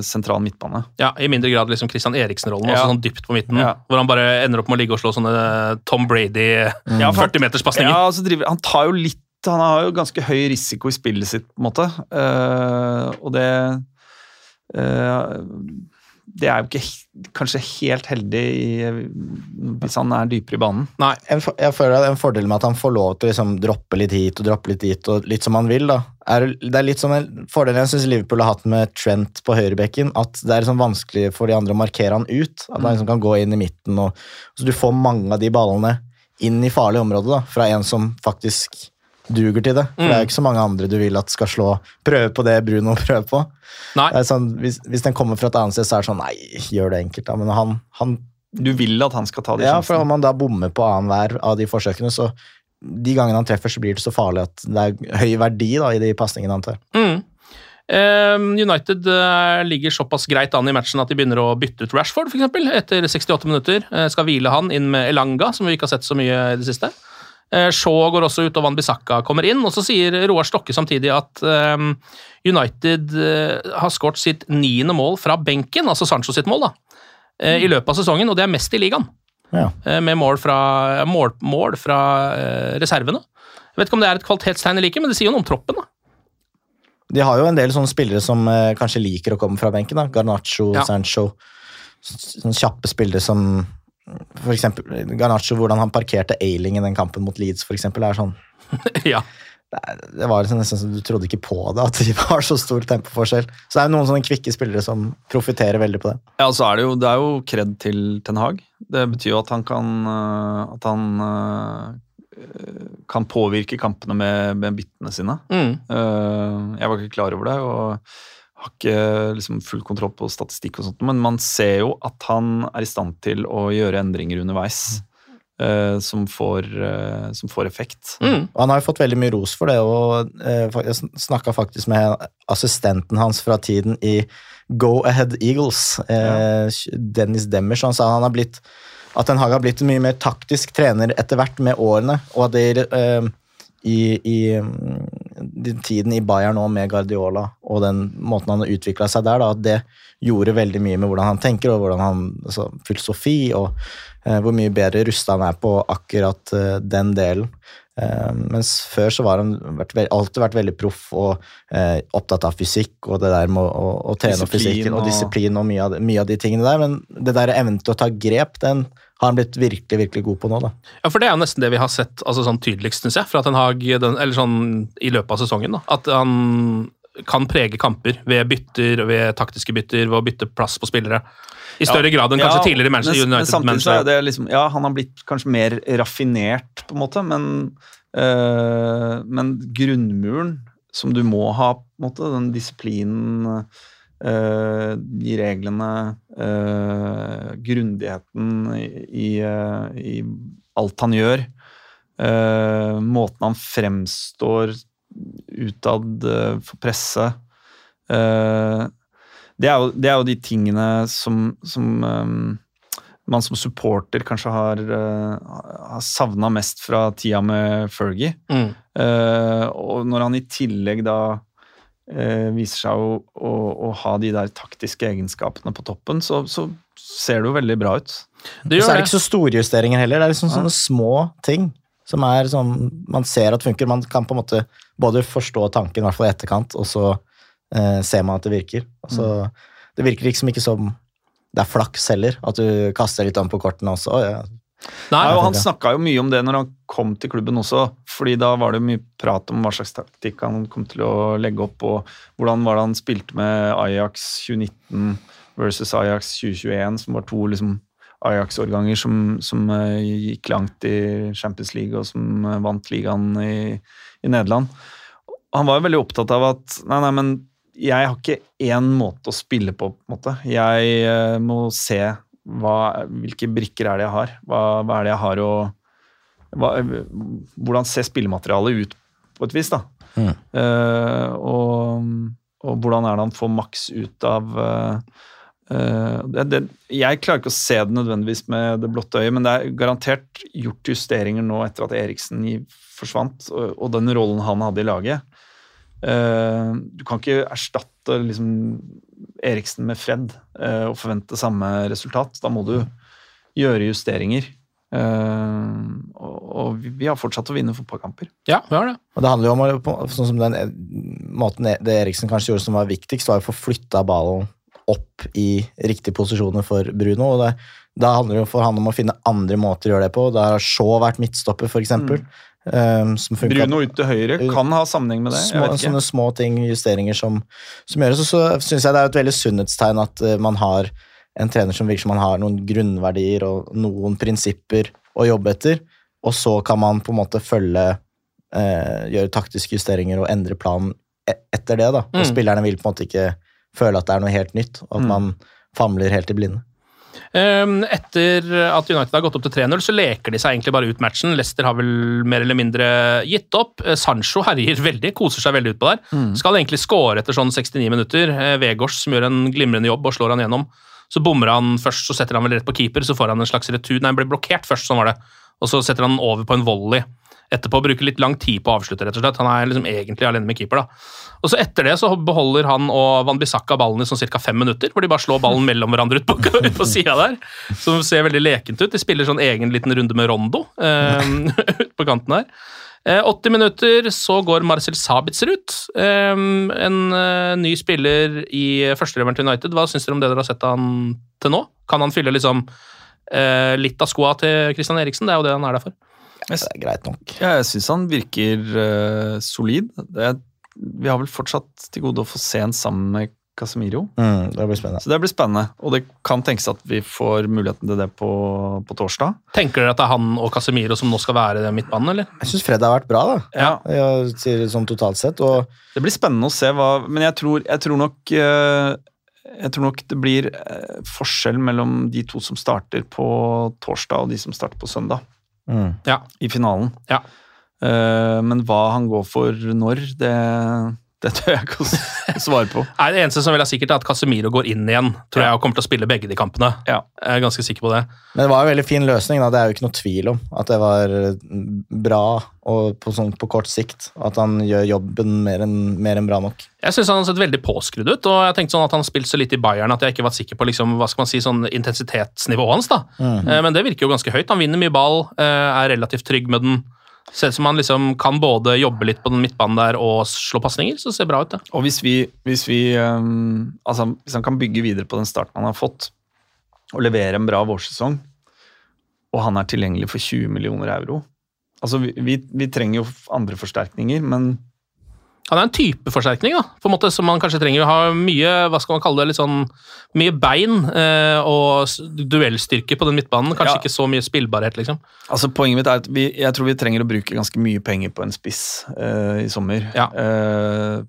sentral midtbane. Ja, I mindre grad liksom Christian Eriksen-rollen, Ja. altså sånn dypt på midten. Ja. Hvor han bare ender opp med å ligge og slå sånne Tom Brady mm. for- 40-meterspasninger. Ja, altså driver, han tar jo litt Han har jo ganske høy risiko i spillet sitt, på en måte. Uh, og det eh, Det er jo ikke kanskje helt heldig i, hvis han er dypere i banen. Nei. En, jeg føler det er en fordel med at han får lov til å liksom droppe litt hit og droppe litt dit, og litt som han vil. da. Er, det er litt som en fordel jeg syns Liverpool har hatt med Trent på høyrebekken. At det er liksom vanskelig for de andre å markere han ut. At han liksom kan gå inn i midten. og Så du får mange av de ballene inn i farlige områder da, fra en som faktisk duger til det. For Det er jo ikke så mange andre du vil at skal slå prøve på det Bruno [LAUGHS] prøver på. Sånn, hvis, hvis den kommer fra et annet sted, så er det sånn Nei, gjør det enkelt, da. Men han, han Du vil at han skal ta de ja, for om han da bommer på annenhver av de forsøkene, så de gangene han treffer, så blir det så farlig at det er høy verdi da, i de pasningene han tar. Mm. Eh, United eh, ligger såpass greit an i matchen at de begynner å bytte ut Rashford, for eksempel, etter 68 minutter. Eh, skal hvile han inn med Elanga, som vi ikke har sett så mye i det siste. Eh, Shaw går også ut, og Van Bissaka kommer inn. Og så sier Roar Stokke samtidig at eh, United eh, har skåret sitt niende mål fra benken, altså Sancho sitt mål, da, eh, i løpet av sesongen, og det er mest i ligaen. Ja. Med mål fra, mål, mål fra reservene. Jeg vet ikke om det er et kvalitetstegn eller ikke, men det sier jo noe om troppen. da. De har jo en del sånne spillere som kanskje liker å komme fra benken. da. Garnaccio, Ja. Sancho. Sånne kjappe spillere som for eksempel Garnaccio, hvordan han parkerte Ailing i den kampen mot Leeds, for eksempel, er sånn [LAUGHS] ja. det det var liksom nesten som du trodde ikke på det, at de [LAUGHS] var så stor tempoforskjell. Så det er jo noen sånne kvikke spillere som profitterer veldig på det. Ja, så er det jo, det er jo kred til Ten Hag. Det betyr jo at han kan øh, At han øh, kan påvirke kampene med, med byttene sine. Mm. Øh, jeg var ikke klar over det, og har ikke liksom full kontroll på statistikk og sånt, men man ser jo at han er i stand til å gjøre endringer underveis. Uh, som, får, uh, som får effekt. Mm. Og han har jo fått veldig mye ros for det, og uh, jeg snakka faktisk med assistenten hans fra tiden i Go Ahead Eagles, ja. Dennis Demmers, og han sa han har blitt at Den Haag har blitt en mye mer taktisk trener etter hvert med årene, og at det eh, i, i tiden i Bayern nå med Guardiola og den måten han har utvikla seg der, da, at det gjorde veldig mye med hvordan han tenker og hvordan han, altså, filosofi, og eh, hvor mye bedre rusta han er på akkurat eh, den delen. Eh, mens før så var han vært, alltid vært veldig proff og eh, opptatt av fysikk og det der med å, å, å trene Disiplin fysikken og og- disiplin og mye av, mye av de tingene der. Men det der evnen til å ta grep, den har han blitt virkelig virkelig god på nå. da. Ja, for det er jo nesten det vi har sett altså sånn tydeligst, syns jeg, fra Ten Hag den, eller sånn i løpet av sesongen. da, At han kan prege kamper ved bytter, ved taktiske bytter, ved å bytte plass på spillere. I større grad enn kanskje Ja, tidligere i Manchester men, United. Men samtidig så er det liksom Ja, han har blitt kanskje mer raffinert, på en måte, men øh, Men grunnmuren som du må ha, på en måte, den disiplinen, øh, de reglene, øh, grundigheten i, i, øh, i alt han gjør, måten han fremstår utad for presse det er, jo, det er jo de tingene som, som man som supporter kanskje har, uh, savna mest fra tida med Fergie. Mm. Uh, og når han i tillegg da eh, viser seg å, å, å ha de der taktiske egenskapene på toppen, så, så ser det jo veldig bra ut. Det Og så er det det. ikke så store justeringer heller. Det er liksom sånne små ting som er sånn man ser at funker. Man kan på en måte både forstå tanken, i hvert fall i etterkant, og så eh, ser man at det virker. Altså, mm. Det virker liksom ikke som det er flaks heller, at du kaster litt om på kortene også. Å, ja. Nei, og Han snakka jo mye om det når han kom til klubben også, fordi da var det jo mye prat om hva slags taktikk han kom til å legge opp, og hvordan var det han spilte med Ajax 2019 versus Ajax 2021, som var to liksom Ajax-årganger som, som eh, gikk langt i Champions League, og som eh, vant ligaen i, i Nederland. Han var jo veldig opptatt av at nei, nei, men jeg har ikke én måte å spille på, på en måte. Jeg eh, må se hva, hvilke brikker er det jeg har. Hva, hva er det jeg har å Hvordan ser spillematerialet ut, på et vis, da. Mm. Uh, og, og hvordan er det han får maks ut av uh, det, det, Jeg klarer ikke å se det nødvendigvis med det blotte øyet, men det er garantert gjort justeringer nå etter at Eriksen forsvant, og, og den rollen han hadde i laget. Eh, du kan ikke erstatte liksom, Eriksen med Fred eh, og forvente samme resultat. Da må du gjøre justeringer. Uh, og, og vi, har fortsatt å vinne fotballkamper. Ja, vi har det. Og det handler jo om, sånn som den måten det Eriksen kanskje gjorde som var viktigst, var å få flytta ballen opp i riktige posisjoner for Bruno. og det, Da handler det jo for han om å finne andre måter å gjøre det på. Da har Shaw vært midtstopper, f.eks. Mm. Um, som Bruno ut til høyre kan ha sammenheng med det. små, sånne små ting, justeringer som, som gjøres. Og så syns jeg det er et veldig sunnhetstegn at eh, man har en trener som virker som man har noen grunnverdier og noen prinsipper å jobbe etter, og så kan man på en måte følge eh, Gjøre taktiske justeringer og endre planen e etter det. da. Og Mm. spillerne vil på en måte ikke føle at det er noe helt nytt, og at Mm. man famler helt i blinde. Um, etter at United har gått opp til 3-0, så leker de seg egentlig bare ut matchen. Leicester har vel mer eller mindre gitt opp. Eh, Sancho herjer veldig, koser seg veldig utpå der. Mm. Skal egentlig score etter sånn 69 minutter. Eh, Vegårs som gjør en glimrende jobb og slår han gjennom. Så bommer han først, så setter han vel rett på keeper, så får han en slags retur. Nei, han ble blokkert først, sånn var det. Og så setter han den over på en volley. Etterpå bruker litt lang tid på å avslutte, rett og slett. Han er liksom egentlig alene med keeper, da. Og så etter det så beholder han og Van Bissaka ballen i sånn ca. fem minutter, hvor de bare slår ballen mellom hverandre ut på, [LAUGHS] på sida der. Som ser veldig lekent ut. De spiller sånn egen liten runde med Rondo eh, [LAUGHS] ut på kanten her. Eh, 80 minutter, så går Marcel Sabitzer ut. Eh, en eh, ny spiller i førsteleveren til United. Hva syns dere om det dere har sett han til nå? Kan han fylle liksom eh, litt av skoa til Christian Eriksen? Det er jo det han er der for. Det er greit nok. Ja, jeg syns han virker eh, solid. Det, vi har vel fortsatt til gode å få se en sammen med Casemiro. Mm, det blir spennende. Så det blir spennende, og det kan tenkes at vi får muligheten til det på, på torsdag. Tenker dere at det er han og Casemiro som nå skal være det midtbanen, eller? Jeg syns Fred har vært bra, da. Ja, Jeg, sier det sånn totalt sett. Og Det blir spennende å se hva Men jeg tror, jeg tror nok eh, Jeg tror nok det blir eh, forskjell mellom de to som starter på torsdag, og de som starter på søndag. mm. I finalen. Ja. Eh, men hva han går for når, det, det tør jeg ikke å svare på. [LAUGHS] Nei, Det eneste som vil være sikkert, er at Casemiro går inn igjen tror Ja. jeg, og kommer til å spille begge de kampene. Ja. Jeg er ganske sikker på det. Men det var en veldig fin løsning, da. det er jo ikke noe tvil om. At det var bra og på, sånn, på kort sikt. At han gjør jobben mer enn mer enn bra nok. Jeg syns han har sett veldig påskrudd ut, og jeg tenkte sånn at han har spilt så litt i Bayern at jeg ikke var sikker på liksom, hva skal man si, sånn intensitetsnivået hans. da. Eh, Men det virker jo ganske høyt. Han vinner mye ball, eh, er relativt trygg med den. Ser ut som han liksom kan både jobbe litt på den midtbanen der og slå pasninger, så det ser bra ut. det. Og hvis vi, hvis vi um, altså, Hvis han kan bygge videre på den starten han har fått, og levere en bra vårsesong, og han er tilgjengelig for 20 millioner euro Altså, vi, vi, vi trenger jo andre forsterkninger, men Han er en typeforsterkning da, på en måte som man kanskje trenger. Ha mye hva skal man kalle det, litt sånn, mye bein eh, og duellstyrke på den midtbanen. Kanskje Ja. ikke så mye spillbarhet, liksom. altså, poenget mitt er at vi, jeg tror vi trenger å bruke ganske mye penger på en spiss eh, i sommer. Ja. Eh,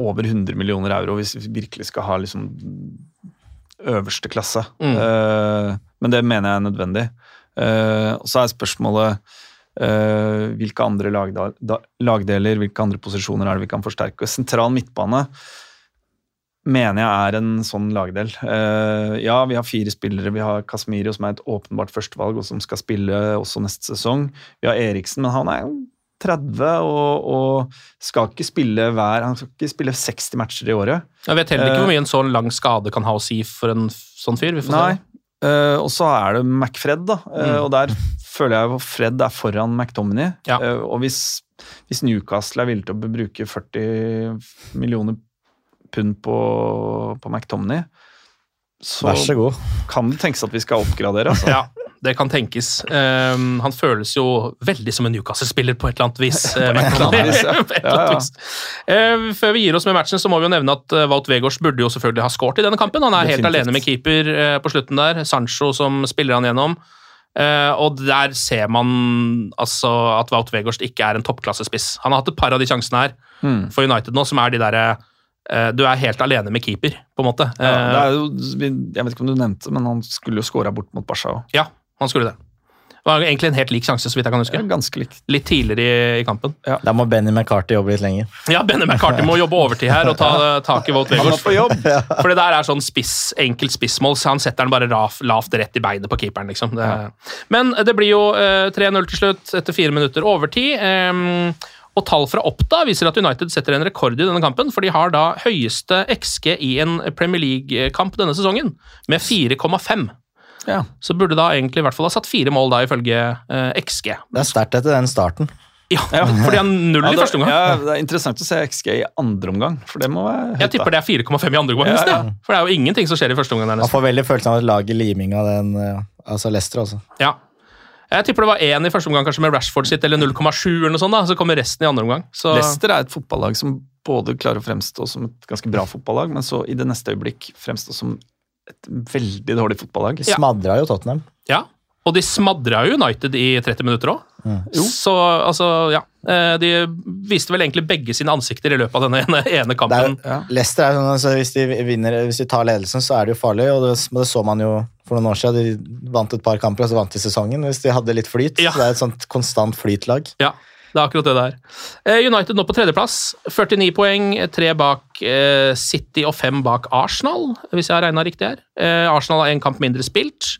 over 100 millioner euro hvis vi virkelig skal ha liksom øverste klasse. Mm. Eh, men det mener jeg er nødvendig. Eh, og så er spørsmålet hvilke andre lagdeler, hvilke andre posisjoner er det vi kan forsterke. Sentral midtbane mener jeg er en sånn lagdel. Eh, ja, vi har fire spillere. Vi har Casmiro, som er et åpenbart førstevalg, og som skal spille også neste sesong. Vi har Eriksen, men han er jo 30 og, og skal ikke spille hver Han skal ikke spille 60 matcher i året. Jeg vet heller ikke Eh, hvor mye en sånn lang skade kan ha å si for en sånn fyr. Vi får Nei. se. Eh, og så er det McFred, da. Eh, Mm. og der føler jeg at Fred er foran McTominay. Ja. Eh, og hvis, hvis Newcastle er villig til å bruke 40 millioner pund på, på McTominay, så, Vær så god. kan det tenkes at vi skal oppgradere. Altså. [LAUGHS] Ja, det kan tenkes. Um, han føles jo veldig som en Newcastle-spiller på et eller annet vis. [LAUGHS] eh. [LAUGHS] Eh, før vi gir oss med matchen, så må vi jo nevne at uh, Wout Wegårds burde jo selvfølgelig ha skåret i denne kampen. Han er helt alene med keeper eh, på slutten der. Sancho som spiller han gjennom. Eh, og der ser man altså at Wout Weghorst ikke er en toppklassespiss. Han har hatt et par av de sjansene her mm. for United nå, som er de derre uh, Du er helt alene med keeper, på en måte. Ja, det Eh, er jo, jeg vet ikke om du nevnte, men han skulle jo skåra bort mot Barca òg. ja, han skulle det. Det var egentlig en helt lik sjanse, så vidt jeg kan huske. Ganske lik. Litt tidligere i, i kampen. Da må Benny McCarthy jobbe litt lenger. Ja, Benny McCarthy må jobbe overtid her og ta [LAUGHS] eh, tak i Volt jobb! [LAUGHS] For det der er sånn spiss, enkelt spissmål, så han setter den bare raf, lavt rett i beinet på keeperen. liksom. Det, Men det blir jo eh, 3-0 til slutt, etter fire minutter overtid. Ehm, og tall fra Oppda viser at United setter en rekord i denne kampen, for de har da høyeste XG i en Premier League-kamp denne sesongen, med 4,5. Ja. Så burde da egentlig i hvert fall ha satt fire mål, da, ifølge eh, XG. Det er sterkt etter den starten. Ja, [LAUGHS] fordi han null Ja, i første omgang. ja, det er interessant å se XG i andre omgang, for det må være Jeg tipper det er 4,5 i andre omgang. Ja, ja. ja. For det er jo ingenting som skjer i første omgang. der Man får veldig følelsen av at laget liming av den eh, altså Leicester også. Ja. Jeg tipper det var én i første omgang, kanskje med Rashford sitt, eller 0,7, eller noe sånt. da, Så kommer resten i andre omgang. Så Leicester er et fotballag som både klarer å fremstå som et ganske bra fotballag, men så i det neste øyeblikk fremstå som et veldig dårlig fotballag. De smadra jo Tottenham. ja. Og de smadra jo United i 30 minutter òg. Så altså, ja. Eh, De viste vel egentlig begge sine ansikter i løpet av denne ene, ene kampen. er. Ja. Leicester er sånn, altså, hvis, de vinner, hvis de tar ledelsen, så er det jo farlig. og Det, det så man jo for noen år siden. De vant et par kamper, og så vant de sesongen. Hvis de hadde litt flyt. Ja. Så det er et sånt konstant flytlag. Ja, det er akkurat det det er. Eh, United nå på tredjeplass. 49 poeng, tre bak eh, City og fem bak Arsenal, hvis jeg har regna riktig her. Eh, Arsenal har én kamp mindre spilt.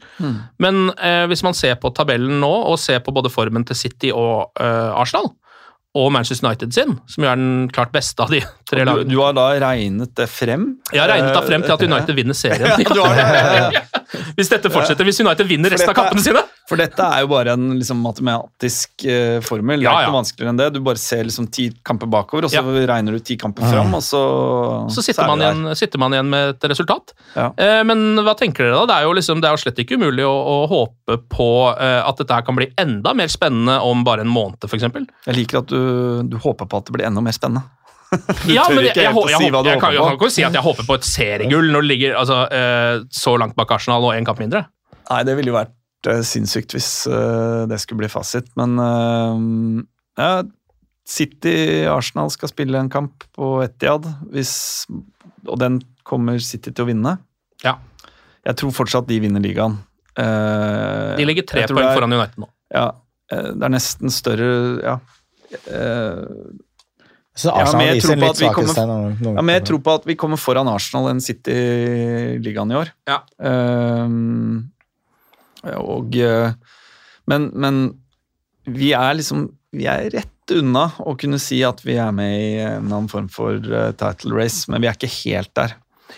Men eh, hvis man ser på tabellen nå, og ser på både formen til City og Arsenal, og Manchester United sin, som er den klart beste av de tre lagene du har da regnet det frem? Jeg har regnet det frem til at United vinner [LAUGHS] serien. Ja, du har det. [LAUGHS] Hvis dette fortsetter, hvis United vinner resten av kampene sine. For dette er jo bare en liksom, matematisk uh, formel. Det er Ja, ikke ja. vanskeligere enn det. Du bare ser liksom ti kamper bakover, og så Ja. regner du ti kamper fram, og så Så sitter er man, igjen, sitter man igjen med et resultat. Ja. Eh, men hva tenker dere da? Det er jo, liksom, det er jo slett ikke umulig å, å håpe på eh, at dette kan bli enda mer spennende om bare en måned, f.eks. Jeg liker at du, du håper på at det blir enda mer spennende. [LAUGHS] Ja, tør ikke jeg, ikke jeg, helt å si hva du jeg, på. håper jeg kan ikke si at jeg håper på et seriegull når det ligger altså, eh, så langt bak Arsenal og én kamp mindre. Nei, det ville jo vært sinnssykt hvis eh, det skulle bli fasit, men eh, ja, City-Arsenal skal spille en kamp på Etiad, hvis, og den kommer City til å vinne. Ja. Jeg tror fortsatt de vinner ligaen. Eh, De ligger tre poeng er- foran United nå. Ja, eh, det er nesten større Ja. eh, Ja, men jeg tror på kommer- Ja, men jeg tror på at vi kommer foran Arsenal enn City-ligaen i år. Ja. Ehm, og eh, men, men vi er liksom Vi er rett unna å kunne si at vi er med i en annen form for eh, title race, men vi er ikke helt der.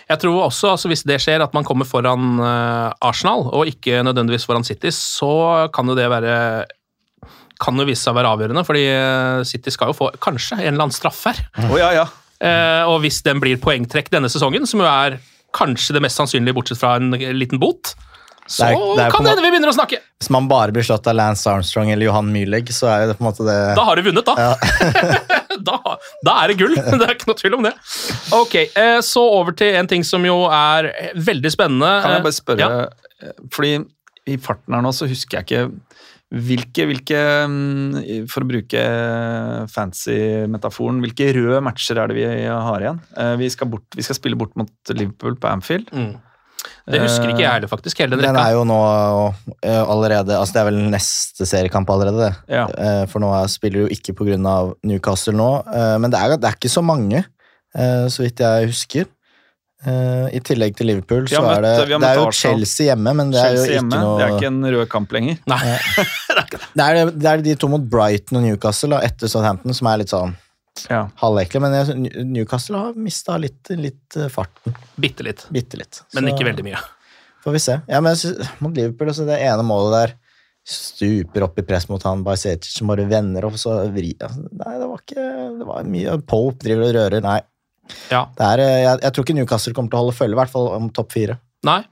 Jeg tror også, altså hvis det skjer, at man kommer foran eh, Arsenal, og ikke nødvendigvis foran City, så kan jo det være kan jo vise seg å være avgjørende, fordi City skal jo få kanskje en eller annen straff her. Oh, ja, ja. Eh, og hvis den blir poengtrekk denne sesongen, som jo er kanskje det mest sannsynlige, bortsett fra en liten bot, så Det er- det er kan det hende vi begynner å snakke! Hvis man bare blir slått av Lance Armstrong eller Johan Mühlegg, så er det på en måte det Da har du vunnet, da. [LAUGHS] da. Da er det gull. [LAUGHS] Det er ikke noe tvil om det. Ok, eh, Så over til en ting som jo er veldig spennende. Kan jeg bare spørre, Ja. eh, fordi i farten her nå så husker jeg ikke hvilke, hvilke mm, For å bruke fancy metaforen, hvilke røde matcher er det vi har igjen? Eh, Vi skal, bort, vi skal spille bort mot Liverpool på Anfield. Mm. Det husker ikke jeg heller, faktisk. hele den Den er jo nå eh, allerede altså Det er vel neste seriekamp allerede, det. Ja. Eh, For nå er- spiller du ikke pga. Newcastle nå. eh, Men det er, det er ikke så mange, så vidt jeg husker. I tillegg til Liverpool, så møtt, er det Det er jo. Chelsea hjemme, men det er jo Chelsea ikke hjemme, noe det er ikke en rød kamp lenger. Nei. [LAUGHS] det, er, det er de to mot Brighton og Newcastle da, etter Southampton som er litt sånn Ja. halvekle. Men jeg, Newcastle har mista litt, litt eh, farten. Bitte litt. Bitte litt. Men Så ikke veldig mye. Får vi se. Ja, men mot Liverpool, altså, det ene målet der stuper opp i press mot han Bajsetic som bare vender opp, så vri altså, Nei, det var ikke Det var mye Pope driver og rører. Nei. Ja. Det er, eh, jeg, jeg tror ikke Newcastle kommer til å holde følge, i hvert fall om topp fire. Nei.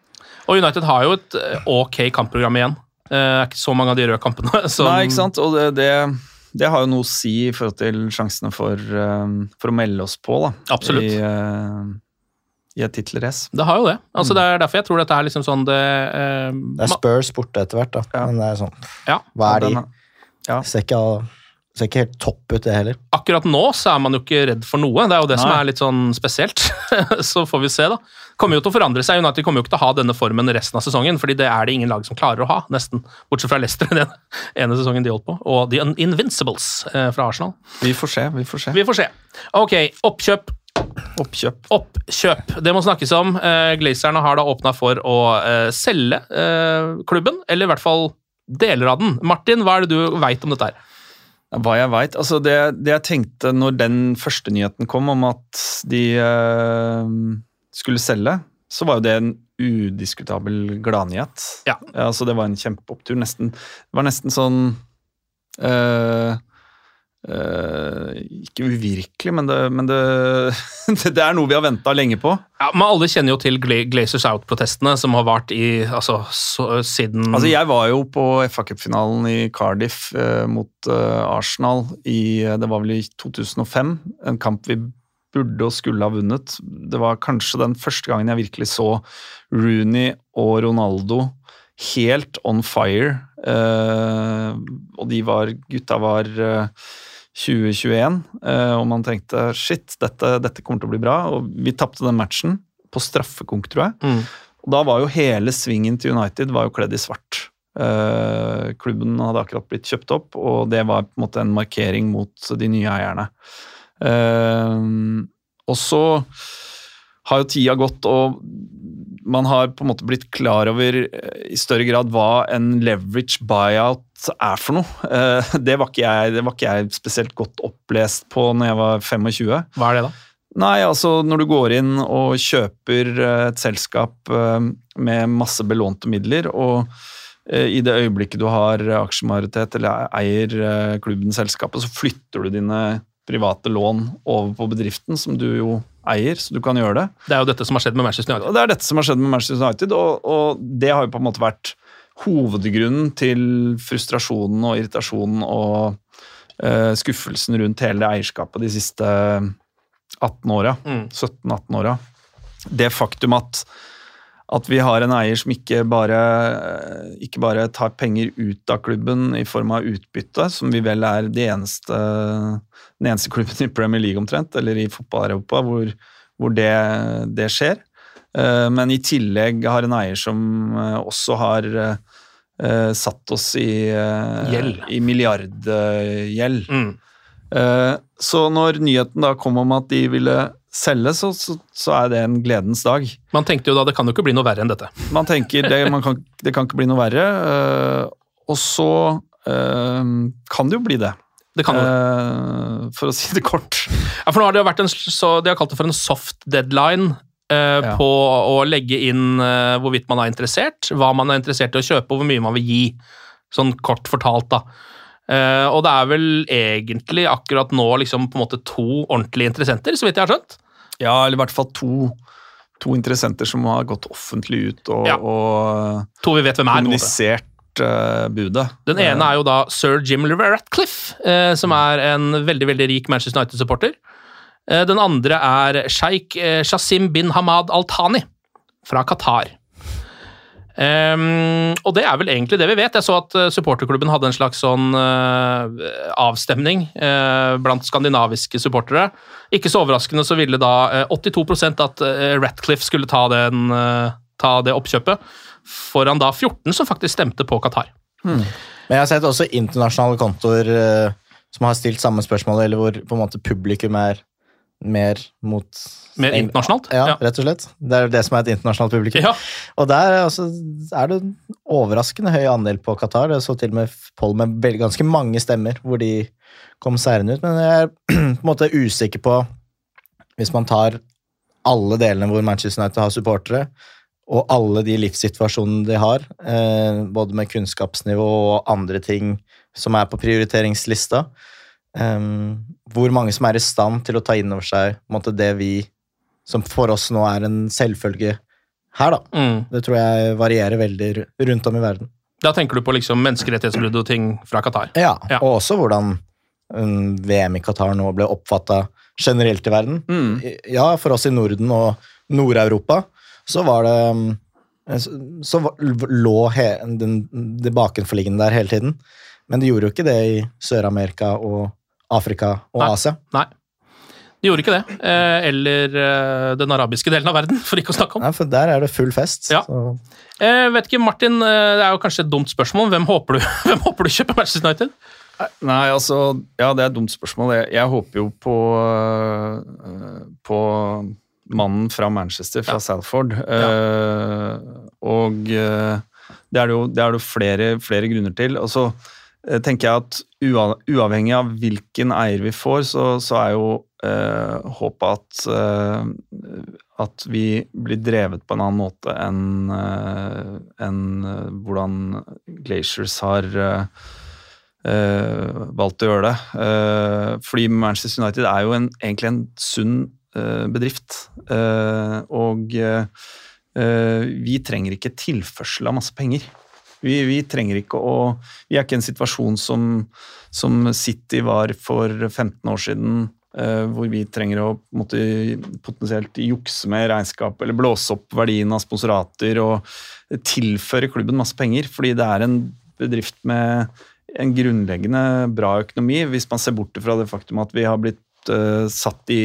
Og United har jo et eh, ok kampprogram igjen. Det er ikke så mange av de røde kampene. [LAUGHS] Som, Nei, ikke sant? Og det, det, det har jo noe å si i forhold til sjansene for, eh, for å melde oss på, da. Absolutt. I, eh, i et tittelrace. Det har jo det. Altså, Det er derfor jeg tror dette er liksom sånn det, eh, Det er Spurs borte etter hvert, da. Ja. Men det er sånn Ja. Hva er de? Ja. Ser ikke, all- ser ikke helt topp ut, det heller. Akkurat nå så er man jo ikke redd for noe. Det er jo det som er litt sånn spesielt. [LAUGHS] så får vi se, da. Kommer jo til å forandre seg. United kommer jo ikke til å ha denne formen resten av sesongen, fordi det er det ingen lag som klarer å ha, nesten. Bortsett fra Leicester, [LAUGHS] den ene sesongen de holdt på. Og The Invincibles eh, fra Arsenal. Vi får se, vi får se. Vi får se. Ok, oppkjøp. Oppkjøp. Oppkjøp. Det må snakkes om. Eh, Glazerne har da åpna for å eh, selge eh, klubben, eller i hvert fall deler av den. Martin, hva er det du veit om dette her? Hva jeg veit altså det, det jeg tenkte når den første nyheten kom om at de eh, skulle selge, så var jo det en udiskutabel gladnyhet. Ja. altså det var en kjempeopptur. Nesten, det var nesten sånn eh, eh, Ikke uvirkelig, men, det, men det, [LAUGHS] det er noe vi har venta lenge på. Ja, men Alle kjenner jo til Gla Glazers Out-protestene, som har vart i altså, så, siden Altså, jeg var jo på FA Cup-finalen i Cardiff uh, mot uh, Arsenal i Det var vel i 2005. En kamp vi burde og skulle ha vunnet. Det var kanskje den første gangen jeg virkelig så Rooney og Ronaldo helt on fire. Og de var Gutta var 2021, eh, og man tenkte shit, dette, dette kommer til å bli bra. Og vi tapte den matchen på straffekonk, tror jeg. Mm. Og da var jo hele svingen til United var jo kledd i svart. Eh, klubben hadde akkurat blitt kjøpt opp, og det var på en måte en markering mot de nye eierne. Eh, og så har jo tida gått, og man har på en måte blitt klar over i større grad hva en leverage buyout er for noe. Eh, det, var jeg, det var ikke jeg spesielt godt opplest på når jeg var 25. Hva er det, da? Nei, altså når du går inn og kjøper eh, et selskap eh, med masse belånte midler, og i det øyeblikket du har aksjemajoritet eller eier klubben selskapet, så flytter du dine private lån over på bedriften, som du jo eier, så du kan gjøre det. Det er jo dette som har skjedd med Manchester United. Og det er dette som har skjedd med Manchester United, og, og det har jo på en måte vært hovedgrunnen til frustrasjonen og irritasjonen og eh, skuffelsen rundt hele det eierskapet de siste 18 åra. Mm. 17-18 åra. Det faktum at, at vi har en eier som ikke bare, ikke bare tar penger ut av klubben i form av utbytte, som vi vel er de eneste, den eneste klubben i Premier League omtrent, eller i fotball-Europa, hvor, hvor det, det skjer. Eh, Men i tillegg har en eier som eh, også har eh, satt oss i, i milliardgjeld. Mm. Så når nyheten da kom om at de ville selge, så, så, så er det en gledens dag. Man tenkte jo da det kan jo ikke bli noe verre enn dette. Man tenker det, man kan, det kan ikke bli noe verre, og så kan det jo bli det. Det kan jo det. For å si det kort. Ja, for nå har det jo vært en, så De har kalt det for en soft deadline Ja. på å legge inn eh, hvorvidt man er interessert, hva man er interessert i å kjøpe, og hvor mye man vil gi. Sånn kort fortalt, da. Eh, og det er vel egentlig akkurat nå liksom på en måte to ordentlige interessenter, så vidt jeg har skjønt. Ja, eller i hvert fall to, to interessenter som har gått offentlig ut og, Ja. og To vi vet hvem er. kommunisert eh, budet. Den ene er jo da sir Jim Ratcliffe, eh, som er en veldig veldig rik Manchester United-supporter. Eh, den andre er sjeik eh, Shasim bin Hamad Al-Thani fra Qatar. Um, og det er vel egentlig det vi vet. Jeg så at eh, supporterklubben hadde en slags sånn uh, avstemning uh, blant skandinaviske supportere. Ikke så overraskende så ville da uh, 82 at Ratcliffe skulle ta, den, ta det oppkjøpet, foran da 14 som faktisk stemte på Qatar. Men jeg har sett også internasjonale kontoer som har stilt samme spørsmål, eller hvor på en måte publikum er mer mot Mer internasjonalt? Ja, Ja. rett og slett. Det er det som er et internasjonalt publikum. Ja. Og der altså, er det en overraskende høy andel på Qatar. Det så til og med poll med ganske mange stemmer hvor de kom seirende ut. Men jeg er [CLEARS THROAT] på en måte usikker på Hvis man tar alle delene hvor Manchester United har supportere, og alle de livssituasjonene de har, eh, både med kunnskapsnivå og andre ting som er på prioriteringslista, eh, hvor mange som er i stand til å ta inn over seg måte, det vi som for oss nå er en selvfølge her, da. Mm. Det tror jeg varierer veldig rundt om i verden. Da tenker du på liksom menneskerettighetsbrudd og ting fra Qatar? Ja, Ja. og også hvordan um, VM i Qatar nå ble oppfatta generelt i verden. Mm. Ja, for oss i Norden og Nord-Europa så var det um, så, så lå he, den, det bakenforliggende der hele tiden. Men det gjorde jo ikke det i Sør-Amerika og Afrika og Nei. Asia. Nei. De gjorde ikke det. Eh, eller eh, den arabiske delen av verden, [LAUGHS] for ikke å snakke om. Nei, for der er det full fest. Ja. Så, Eh, vet ikke, Martin, det er jo kanskje et dumt spørsmål. Hvem håper du, [LAUGHS] hvem håper du kjøper Manchester United? Nei, altså Ja, det er et dumt spørsmål. Jeg, jeg håper jo på På mannen fra Manchester, fra Salford. Ja. og det er det jo, det er det flere, flere grunner til. Og så eh, tenker jeg at uavhengig av hvilken eier vi får, så, så er jo eh, håpet at eh, at vi blir drevet på en annen måte enn eh, enn, eh, hvordan Glaciers har eh, eh, valgt å gjøre det. Eh, fordi Manchester United er jo en, egentlig en sunn eh, bedrift. Eh, og eh, eh, vi trenger ikke tilførsel av masse penger. Vi, vi trenger ikke å Vi er ikke i en situasjon som, som City var for 15 år siden, eh, hvor vi trenger å måtte, potensielt jukse med regnskap eller blåse opp verdien av sponsorater og tilføre klubben masse penger, fordi det er en bedrift med en grunnleggende bra økonomi, hvis man ser bort fra det faktum at vi har blitt eh, satt i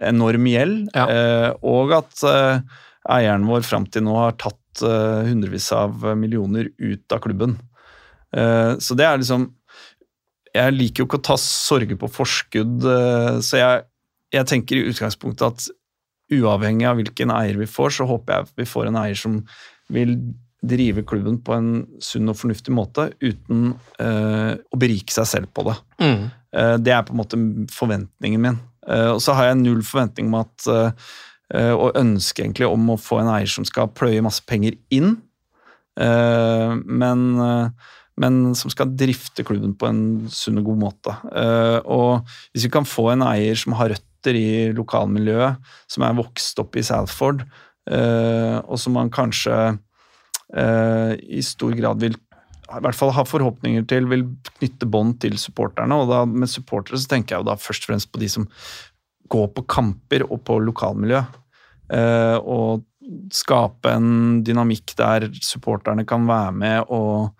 enorm gjeld, Ja. eh, og at eh, eieren vår fram til nå har tatt eh, hundrevis av millioner ut av klubben. Eh, så det er liksom Jeg liker jo ikke å ta sorger på forskudd, eh, så jeg, jeg tenker i utgangspunktet at uavhengig av hvilken eier vi får, så håper jeg vi får en eier som vil drive klubben på en sunn og fornuftig måte uten uh, å berike seg selv på det. Mm. Uh, det er på en måte forventningen min. Uh, og så har jeg null forventning om at og ønske egentlig om å få en eier som skal pløye masse penger inn, eh, men, eh, men som skal drifte klubben på en sunn og god måte. Eh, og hvis vi kan få en eier som har røtter i lokalmiljøet, som er vokst opp i Salford, eh, og som man kanskje eh, i stor grad vil i hvert fall ha forhåpninger til vil knytte bånd til supporterne. Og da med supportere så tenker jeg jo da først og fremst på de som går på kamper og på lokalmiljø. Eh, og skape en dynamikk der supporterne kan være med og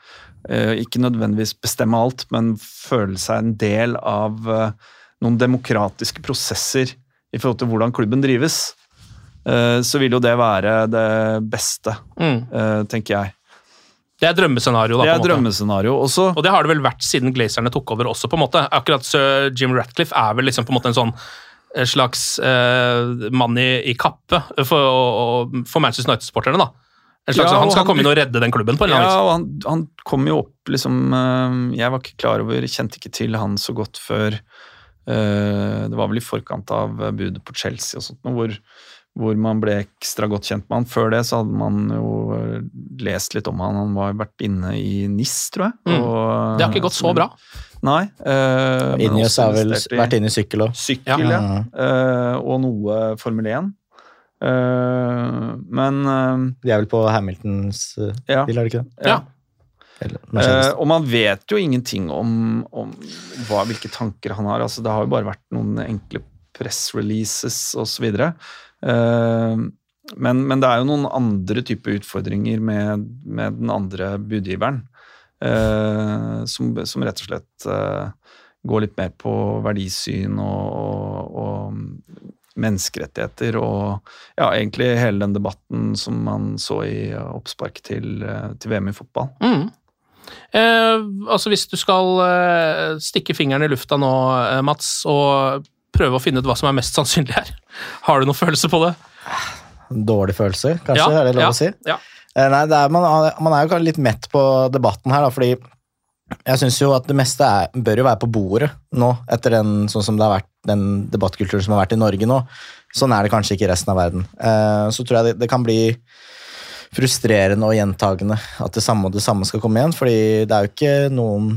eh, ikke nødvendigvis bestemme alt, men føle seg en del av eh, noen demokratiske prosesser i forhold til hvordan klubben drives. Eh, så vil jo det være det beste, Mm. eh, tenker jeg. Det er drømmescenario. da, Det på er en måte. drømmescenario. Også Og det har det vel vært siden Glazerne tok over også, på en måte. Akkurat Sir Jim Ratcliffe er vel liksom på en måte en sånn en slags eh, mann i, i kappe for, for Manchester United-supporterne, da. En slags, Ja, han skal han- komme inn og redde den klubben på en eller annen Ja, og han, han kom jo opp liksom eh, Jeg var ikke klar over, kjente ikke til han så godt før uh, Det var vel i forkant av budet på Chelsea og sånt, hvor, hvor man ble ekstra godt kjent med han. Før det så hadde man jo eh, lest litt om han. Han var vært inne i NIS, tror jeg. Mm. og- Det har ikke gått så bra. Nei. Uh, men Ineos har vel vært inne i sykkel òg. Sykkel, ja. Ja. Uh, og noe Formel 1. Uh, men eh, De er vel på Hamiltons Ja. bil, er det ikke det? Ja. Eller Eh, og man vet jo ingenting om, om hva, hvilke tanker han har. Altså, det har jo bare vært noen enkle pressreleases osv. Uh, men, men det er jo noen andre typer utfordringer med, med den andre budgiveren. Eh, som, som rett og slett eh, går litt mer på verdisyn og, og, og menneskerettigheter og ja, egentlig hele den debatten som man så i oppspark til, eh, til VM i fotball. Mm. Eh, altså Hvis du skal eh, stikke fingeren i lufta nå, eh, Mats, og prøve å finne ut hva som er mest sannsynlig her, [LAUGHS] har du noen følelse på det? Dårlig følelse, kanskje? Ja, er det lov ja, å si? ja. Eh, Nei, det er, man, man er jo kanskje litt mett på debatten her, da, fordi jeg syns jo at det meste er, bør jo være på bordet nå, etter den, sånn som det har vært, den debattkulturen som har vært i Norge nå. Sånn er det kanskje ikke i resten av verden. Eh, Så tror jeg det, det kan bli frustrerende og gjentagende at det samme og det samme skal komme igjen, fordi det er jo ikke noen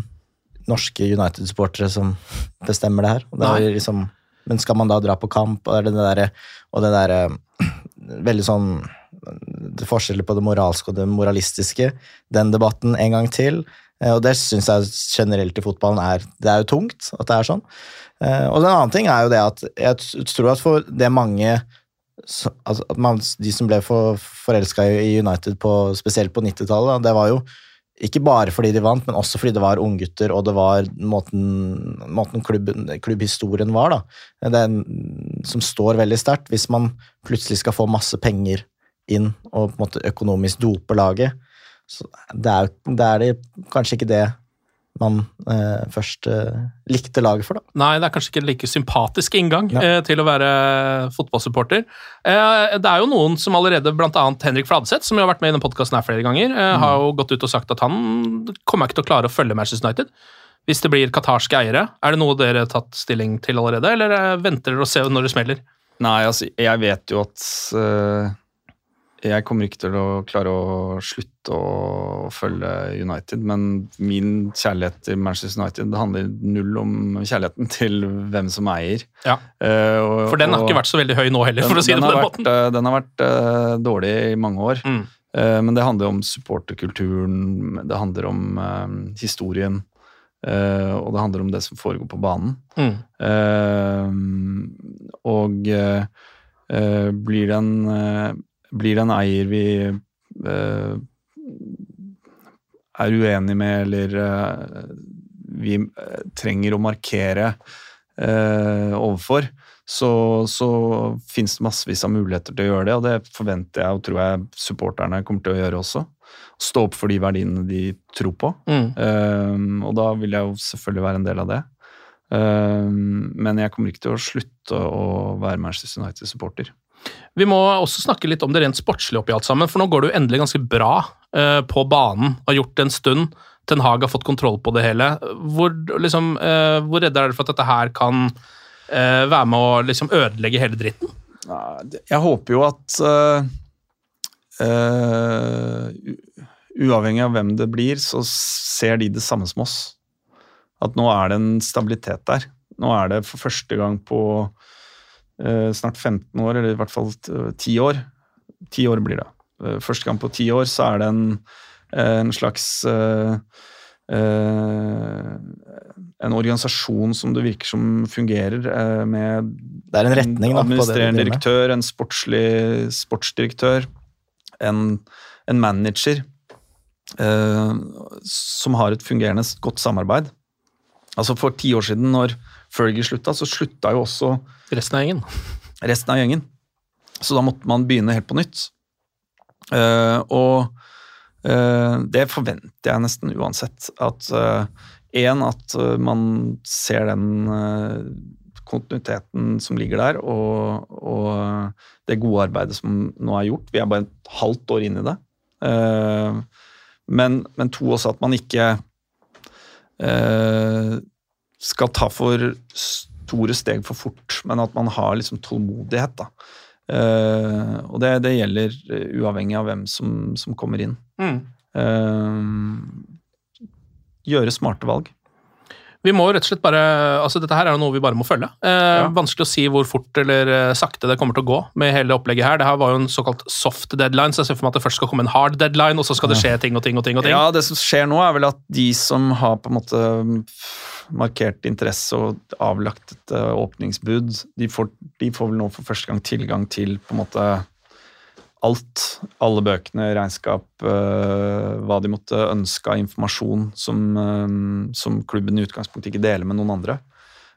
norske United-supportere som [LAUGHS] bestemmer det her. Det liksom, men skal man da dra på kamp, og det er det der [CLEARS THROAT] veldig sånn forskjeller på det moralske og det moralistiske. Den debatten en gang til. Eh, og det syns jeg generelt i fotballen er Det er jo tungt at det er sånn. Eh, og en annen ting er jo det at jeg tror at for det mange altså, at man, De som ble for, forelska i United, på, spesielt på 90-tallet, det var jo ikke bare fordi de vant, men også fordi det var unggutter, og det var måten, måten klubben, klubbhistorien var, da. Den, som står veldig sterkt. Hvis man plutselig skal få masse penger inn og på en måte økonomisk dope laget, så det er, det er det kanskje ikke det man eh, først eh, likte laget for. da. Nei, det er kanskje ikke en like sympatisk inngang eh, til å være fotballsupporter. Eh, det er jo noen som allerede, bl.a. Henrik Fladseth, som jo har vært med i denne podkasten flere ganger, eh, mm. har jo gått ut og sagt at han kommer ikke til å klare å følge Manchester United. Hvis det blir qatarske eiere, er det noe dere har tatt stilling til allerede, eller eh, venter dere å se når det smeller? Nei, altså, jeg vet jo at jeg kommer ikke til å klare å slutte å følge United, men min kjærlighet til Manchester United det handler null om kjærligheten til hvem som eier. Ja. Uh, og, for den har ikke vært så veldig høy nå heller, den, for å si det på den vært, måten. Uh, den har vært uh, dårlig i mange år, mm. men det handler om supporterkulturen, det handler om historien. og det handler om det som foregår på banen. Mm. og blir det en blir det en eier vi uh, er uenig med, eller uh, vi uh, trenger å markere overfor, så, så finnes det massevis av muligheter til å gjøre det, og det forventer jeg og tror jeg supporterne kommer til å gjøre også. Stå opp for de verdiene de tror på. Mm. og da vil jeg jo selvfølgelig være en del av det. men jeg kommer ikke til å slutte å være Manchester United-supporter. Vi må også snakke litt om det rent sportslige oppi alt sammen, for nå går det jo endelig ganske bra eh, på banen. Har gjort det en stund. Ten Hag har fått kontroll på det hele. Hvor, liksom, eh, hvor redde er dere for at dette her kan eh, være med å liksom, ødelegge hele dritten? Jeg håper jo at Uavhengig av hvem det blir, så ser de det samme som oss. At nå er det en stabilitet der. Nå er det for første gang på Eh, snart 15 år, eller i hvert fall 10 år. 10 år blir det. Eh, første gang på 10 år så er det en, eh, en slags en organisasjon som det virker som fungerer, med det er en retning da, administrerende direktør, en sportslig sportsdirektør, en, en manager eh, som har et fungerende godt samarbeid. Altså For ti år siden, når Fergie slutta, så slutta jo også Resten av gjengen. Resten av gjengen. Så da måtte man begynne helt på nytt. Uh, og uh, det forventer jeg nesten uansett. At én, uh, at man ser den kontinuiteten som ligger der, og, og, det gode arbeidet som nå er gjort. Vi er bare et halvt år inn i det. Men, men, to også at man ikke skal ta for store steg for fort, men at man har liksom tålmodighet. da. Uh, og det, det, gjelder uh, uavhengig av hvem som, som kommer inn. Mm. Uh, gjøre smarte valg. Vi må rett og slett bare, altså Dette her er jo noe vi bare må følge. Ja. Vanskelig å si hvor fort eller sakte det kommer til å gå med hele opplegget her. Det her var jo en såkalt soft deadline, så jeg ser for meg at det først skal komme en hard deadline, og så skal det skje ting og ting og ting. og ting. Ja, Det som skjer nå, er vel at de som har på en måte markert interesse og avlagt et uh, åpningsbud, de får, de får, vel nå for første gang tilgang til på en måte alt. Alle bøkene, regnskap, uh, hva de måtte ønske av informasjon som, uh, som, klubben i utgangspunktet ikke deler med noen andre.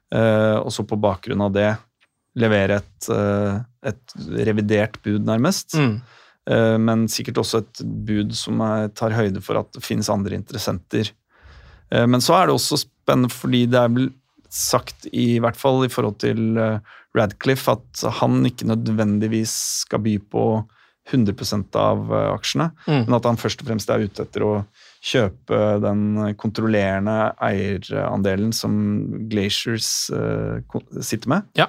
og så på bakgrunn av det levere et, et revidert bud, nærmest. Mm. Men sikkert også et bud som tar høyde for at det finnes andre interessenter. Men så er det også spennende fordi det er vel sagt, i hvert fall i forhold til eh, Radcliffe, at han ikke nødvendigvis skal by på 100 av eh, aksjene, mm. men at han først og fremst er ute etter å kjøpe den kontrollerende eierandelen som Glaciers uh, sitter med. Ja.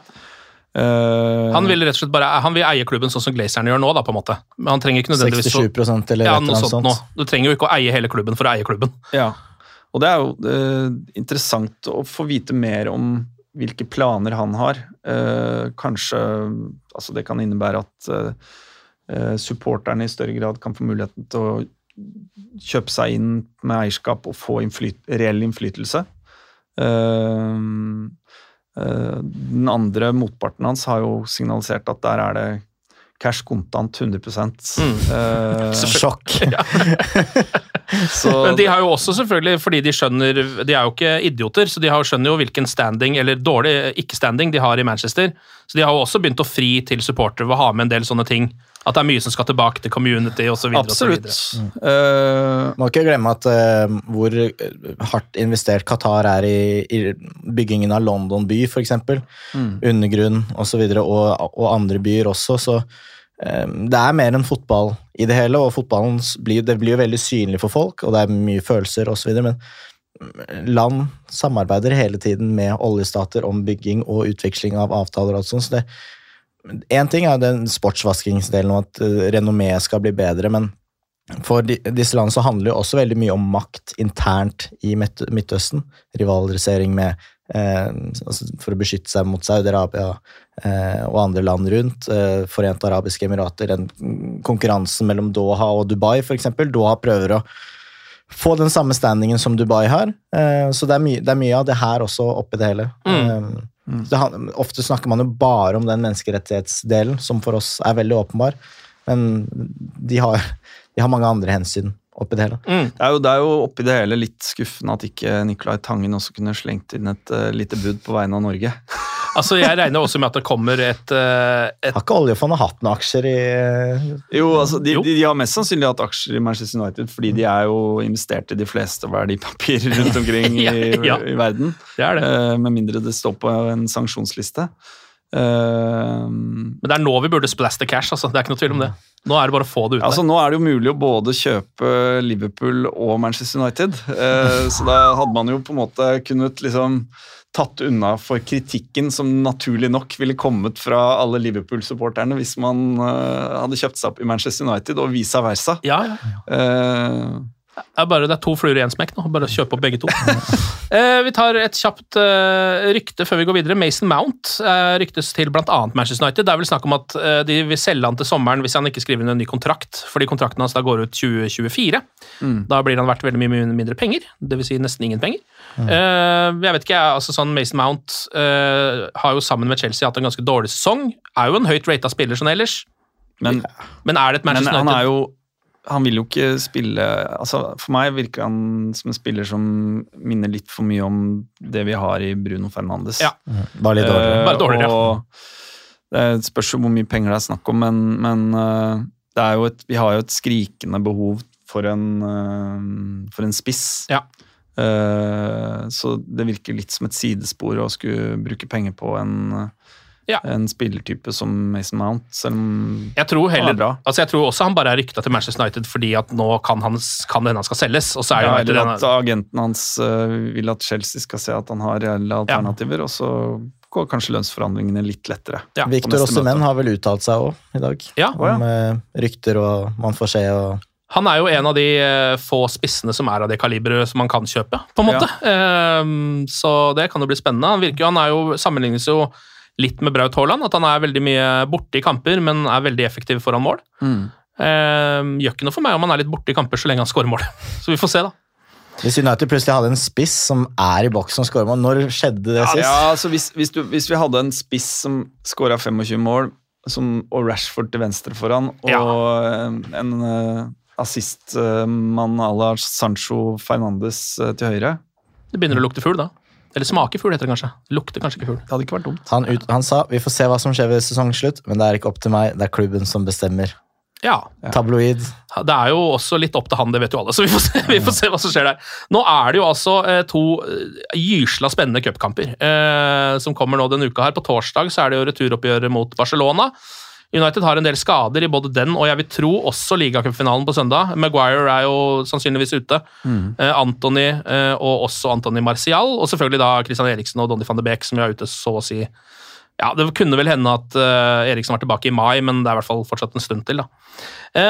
Uh, han vil rett og slett bare han vil eie klubben sånn som Glazerne gjør nå. da på en måte. Men han trenger ikke nødvendigvis 67 eller ja, noe sånt. sånt. Nå. Du trenger jo ikke å eie hele klubben for å eie klubben. Ja, og det er jo eh, interessant å få vite mer om hvilke planer han har. Eh, kanskje Altså, det kan innebære at eh, eh, supporterne i større grad kan få muligheten til å kjøpe seg inn med eierskap og få innflyt reell innflytelse. Eh, eh, den andre motparten hans har jo signalisert at der er det cash kontant 100 eh, Sjokk. [LAUGHS] [LAUGHS] så, Men de har jo også selvfølgelig, fordi de skjønner De er jo ikke idioter, så de har, skjønner jo hvilken standing, eller dårlig ikke-standing, de har i Manchester. Så de har jo også begynt å fri til supportere ved å ha med en del sånne ting. At det er mye som skal tilbake til community osv. Absolutt. Uh, Må ikke glemme at uh, hvor hardt investert Qatar er i, i byggingen av London by, f.eks. Mm. Undergrunn osv. Og, og, og andre byer også. Så det er mer enn fotball i det hele, og fotballen blir, det blir jo veldig synlig for folk, og det er mye følelser osv. Men land samarbeider hele tiden med oljestater om bygging og utveksling av avtaler og sånn, så det Én ting er den sportsvaskingsdelen og at uh, renommeet skal bli bedre, men for disse landene så handler jo også veldig mye om makt internt i Midtøsten. Rivalisering med eh, altså For å beskytte seg mot Saudi-Arabia eh, og andre land rundt. Eh, Forente arabiske emirater. Den konkurransen mellom Doha og Dubai, f.eks. Doha prøver å få den samme standingen som Dubai har. Eh, så det er, mye, det er, mye av det her også oppi det hele. Mm. Eh, Mm. Det, ofte snakker man jo bare om den menneskerettighetsdelen, som for oss er veldig åpenbar, men de har, de har mange andre hensyn oppi det hele. Mm. Det, er jo, det, er jo, oppi det hele litt skuffende at ikke Nicolai Tangen også kunne slengt inn et uh, lite bud på vegne av Norge. [LAUGHS] Altså, Jeg regner også med at det kommer et, uh, et Har ikke oljefondet hatt noen aksjer i Jo, altså, de, de, de, har mest sannsynlig hatt aksjer i Manchester United, fordi de er jo investert i de fleste verdipapirer rundt omkring ja, [LAUGHS] ja. I, i, verden. Det er det. Uh, med mindre det står på en sanksjonsliste. Uh, Men det er nå vi burde splash the cash, altså. Det er ikke noe tvil om det. Nå er det bare å få det ut altså, Nå er det jo mulig å både kjøpe Liverpool og Manchester United. Uh, så da hadde man jo på en måte kunnet liksom tatt unna for kritikken som naturlig nok ville kommet fra alle Liverpool-supporterne hvis man uh, hadde kjøpt seg opp i Manchester United, og vice versa. Ja, ja. Uh, det er, bare, det er to fluer i én smekk nå. Bare kjøp opp begge to. [LAUGHS] eh, vi tar et kjapt eh, rykte før vi går videre. Mason Mount eh, ryktes til bl.a. Manchester United. Det er vel snakk om at eh, de vil selge han til sommeren hvis han ikke skriver inn en ny kontrakt, fordi kontrakten hans da går ut 2024. Mm. Da blir han verdt veldig mye mindre penger, dvs. Si nesten ingen penger. Mm. Eh, jeg vet ikke, altså sånn Mason Mount eh, har jo sammen med Chelsea hatt en ganske dårlig sesong. Er jo en høyt rata spiller sånn ellers. Men, men, er det et Manchester United? Han er jo han vil jo ikke spille altså For meg virker han som en spiller som minner litt for mye om det vi har i Bruno Fernandes. Ja. Bare litt dårligere. Uh, Bare dårligere og Det spørs jo hvor mye penger det er snakk om, men, men det jo et, vi har jo et skrikende behov for en, uh, for en spiss. Ja. så det virker litt som et sidespor å skulle bruke penger på en ja. en spillertype som Mason Mount, selv om jeg tror heller, bra. Altså jeg tror også han bare er rykta til Manchester United fordi at nå kan, han, kan det hende han skal selges. Og så er ja, eller at agenten hans uh, vil at Chelsea skal se at han har reelle alternativer, ja. og så går kanskje lønnsforhandlingene litt lettere. Ja. Victor Ossimen har vel uttalt seg òg i dag, ja. om uh, rykter og man får se og han er jo en av de uh, få spissene som er av det kaliberet som man kan kjøpe, på en måte. Ja. Um, så det kan jo bli spennende. Han virker han er jo, sammenlignes jo litt med Braut Haaland, at han er veldig mye borte i kamper, men er veldig effektiv foran mål. Mm. Eh, gjør ikke noe for meg om han er litt borte i kamper så lenge han skårer mål. [LAUGHS] Så vi får se, da. Hvis United plutselig hadde en spiss som er i boksen og skårer mål, når skjedde det sist? Ja, altså hvis, hvis, du, hvis, vi hadde en spiss som skåra 25 mål, som, og Rashford til venstre foran, og ja. en, en uh, assistmann uh, à la Sancho Fernandes uh, til høyre Det begynner å lukte fugl, da. Eller smaker fugl, heter det kanskje. Lukter kanskje ikke fugl. Det hadde ikke vært dumt. Han, ut, han, sa vi får se hva som skjer ved sesongslutt, men det er ikke opp til meg, det er klubben som bestemmer. Ja. Tabloid. Det er jo også litt opp til han, det vet jo alle, så vi får se, [LAUGHS] vi får se hva som skjer der. Nå er det jo altså eh, to eh, gysla spennende cupkamper eh, som kommer nå denne uka her. På torsdag så er det jo returoppgjøret mot Barcelona. United har en del skader i både den og jeg vil tro også ligacupfinalen på søndag. Maguire er jo sannsynligvis ute. Mm. Eh, Anthony eh, og også Anthony Marcial, og selvfølgelig da Christian Eriksen og Donny van de Beek som er ute så å si ja, Det kunne vel hende at uh, Eriksen var tilbake i mai, men det er i hvert fall fortsatt en stund til. da.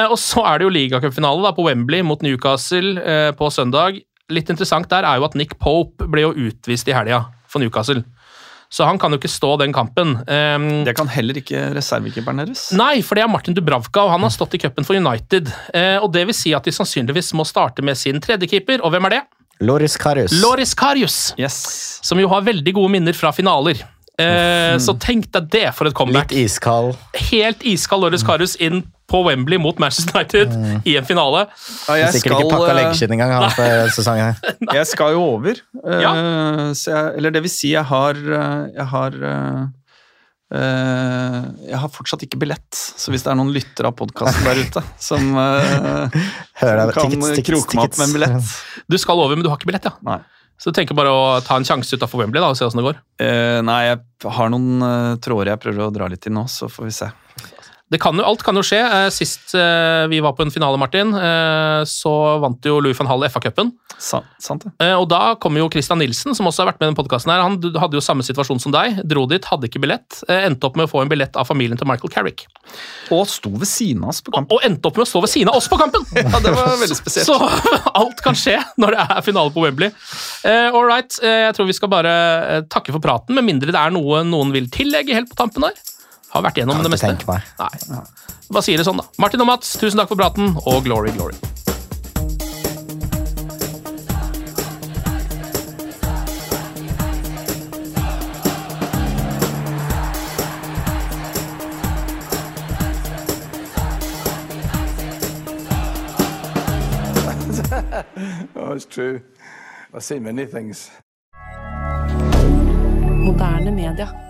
Og Så er det jo ligacupfinale på Wembley mot Newcastle på søndag. Litt interessant der er jo at Nick Pope ble jo utvist i helga for Newcastle. Så han kan jo ikke stå den kampen. Um, det kan heller ikke reservekeeperen deres. Nei, for det er Martin Dubravka, og han har stått i cupen for United. Uh, og Det vil si at de sannsynligvis må starte med sin tredjekeeper, og hvem er det? Loris Karius. Loris Karius, yes. som jo har veldig gode minner fra finaler. Uh, mm. Så tenk deg det for et comeback. Litt iskald. Helt iskald Loris Karius inn på Wembley mot Manchester United mm. i en finale. Ja, jeg Sikkert skal, ikke pakka leggskinn engang han for sesongen. [LAUGHS] jeg skal jo over. Ja. Uh, jeg, eller det vil si, jeg har, jeg har uh, Uh, jeg har fortsatt ikke billett, så hvis det er noen lyttere av podkasten der ute [LAUGHS] som, uh, som kan kroke meg opp med en billett Du skal over, men du har ikke billett, ja? Nei. Så du tenker bare å ta en sjanse utafor Wembley da, og se åssen det går? Uh, nei, jeg har noen tråder jeg prøver å dra litt i nå, så får vi se. Kan jo, alt kan jo skje. Eh, sist eh, vi var på en finale, Martin, eh, så vant jo Louis van Hall FA-cupen. Og da kom jo Christian Nilsen, som også har vært med i denne podkasten. Han hadde jo samme situasjon som deg. Dro dit, hadde ikke billett. Endte opp med å få en billett av familien til Michael Carrick. Og sto ved siden av oss på kampen. Og, og endte opp med å stå ved siden av oss på kampen! [LAUGHS] ja, det var veldig spesielt. Så [LAUGHS] alt kan skje når det er finale på Wembley. All right, jeg tror vi skal bare takke for praten, med mindre det er noe noen vil tillegge helt på tampen her. Har vært gjennom det meste. Nei. Bare sier det sånn, da. Martin og Mats, tusen takk for praten, og glory, glory. [LAUGHS] oh, it's true. I've seen many things. Moderne media.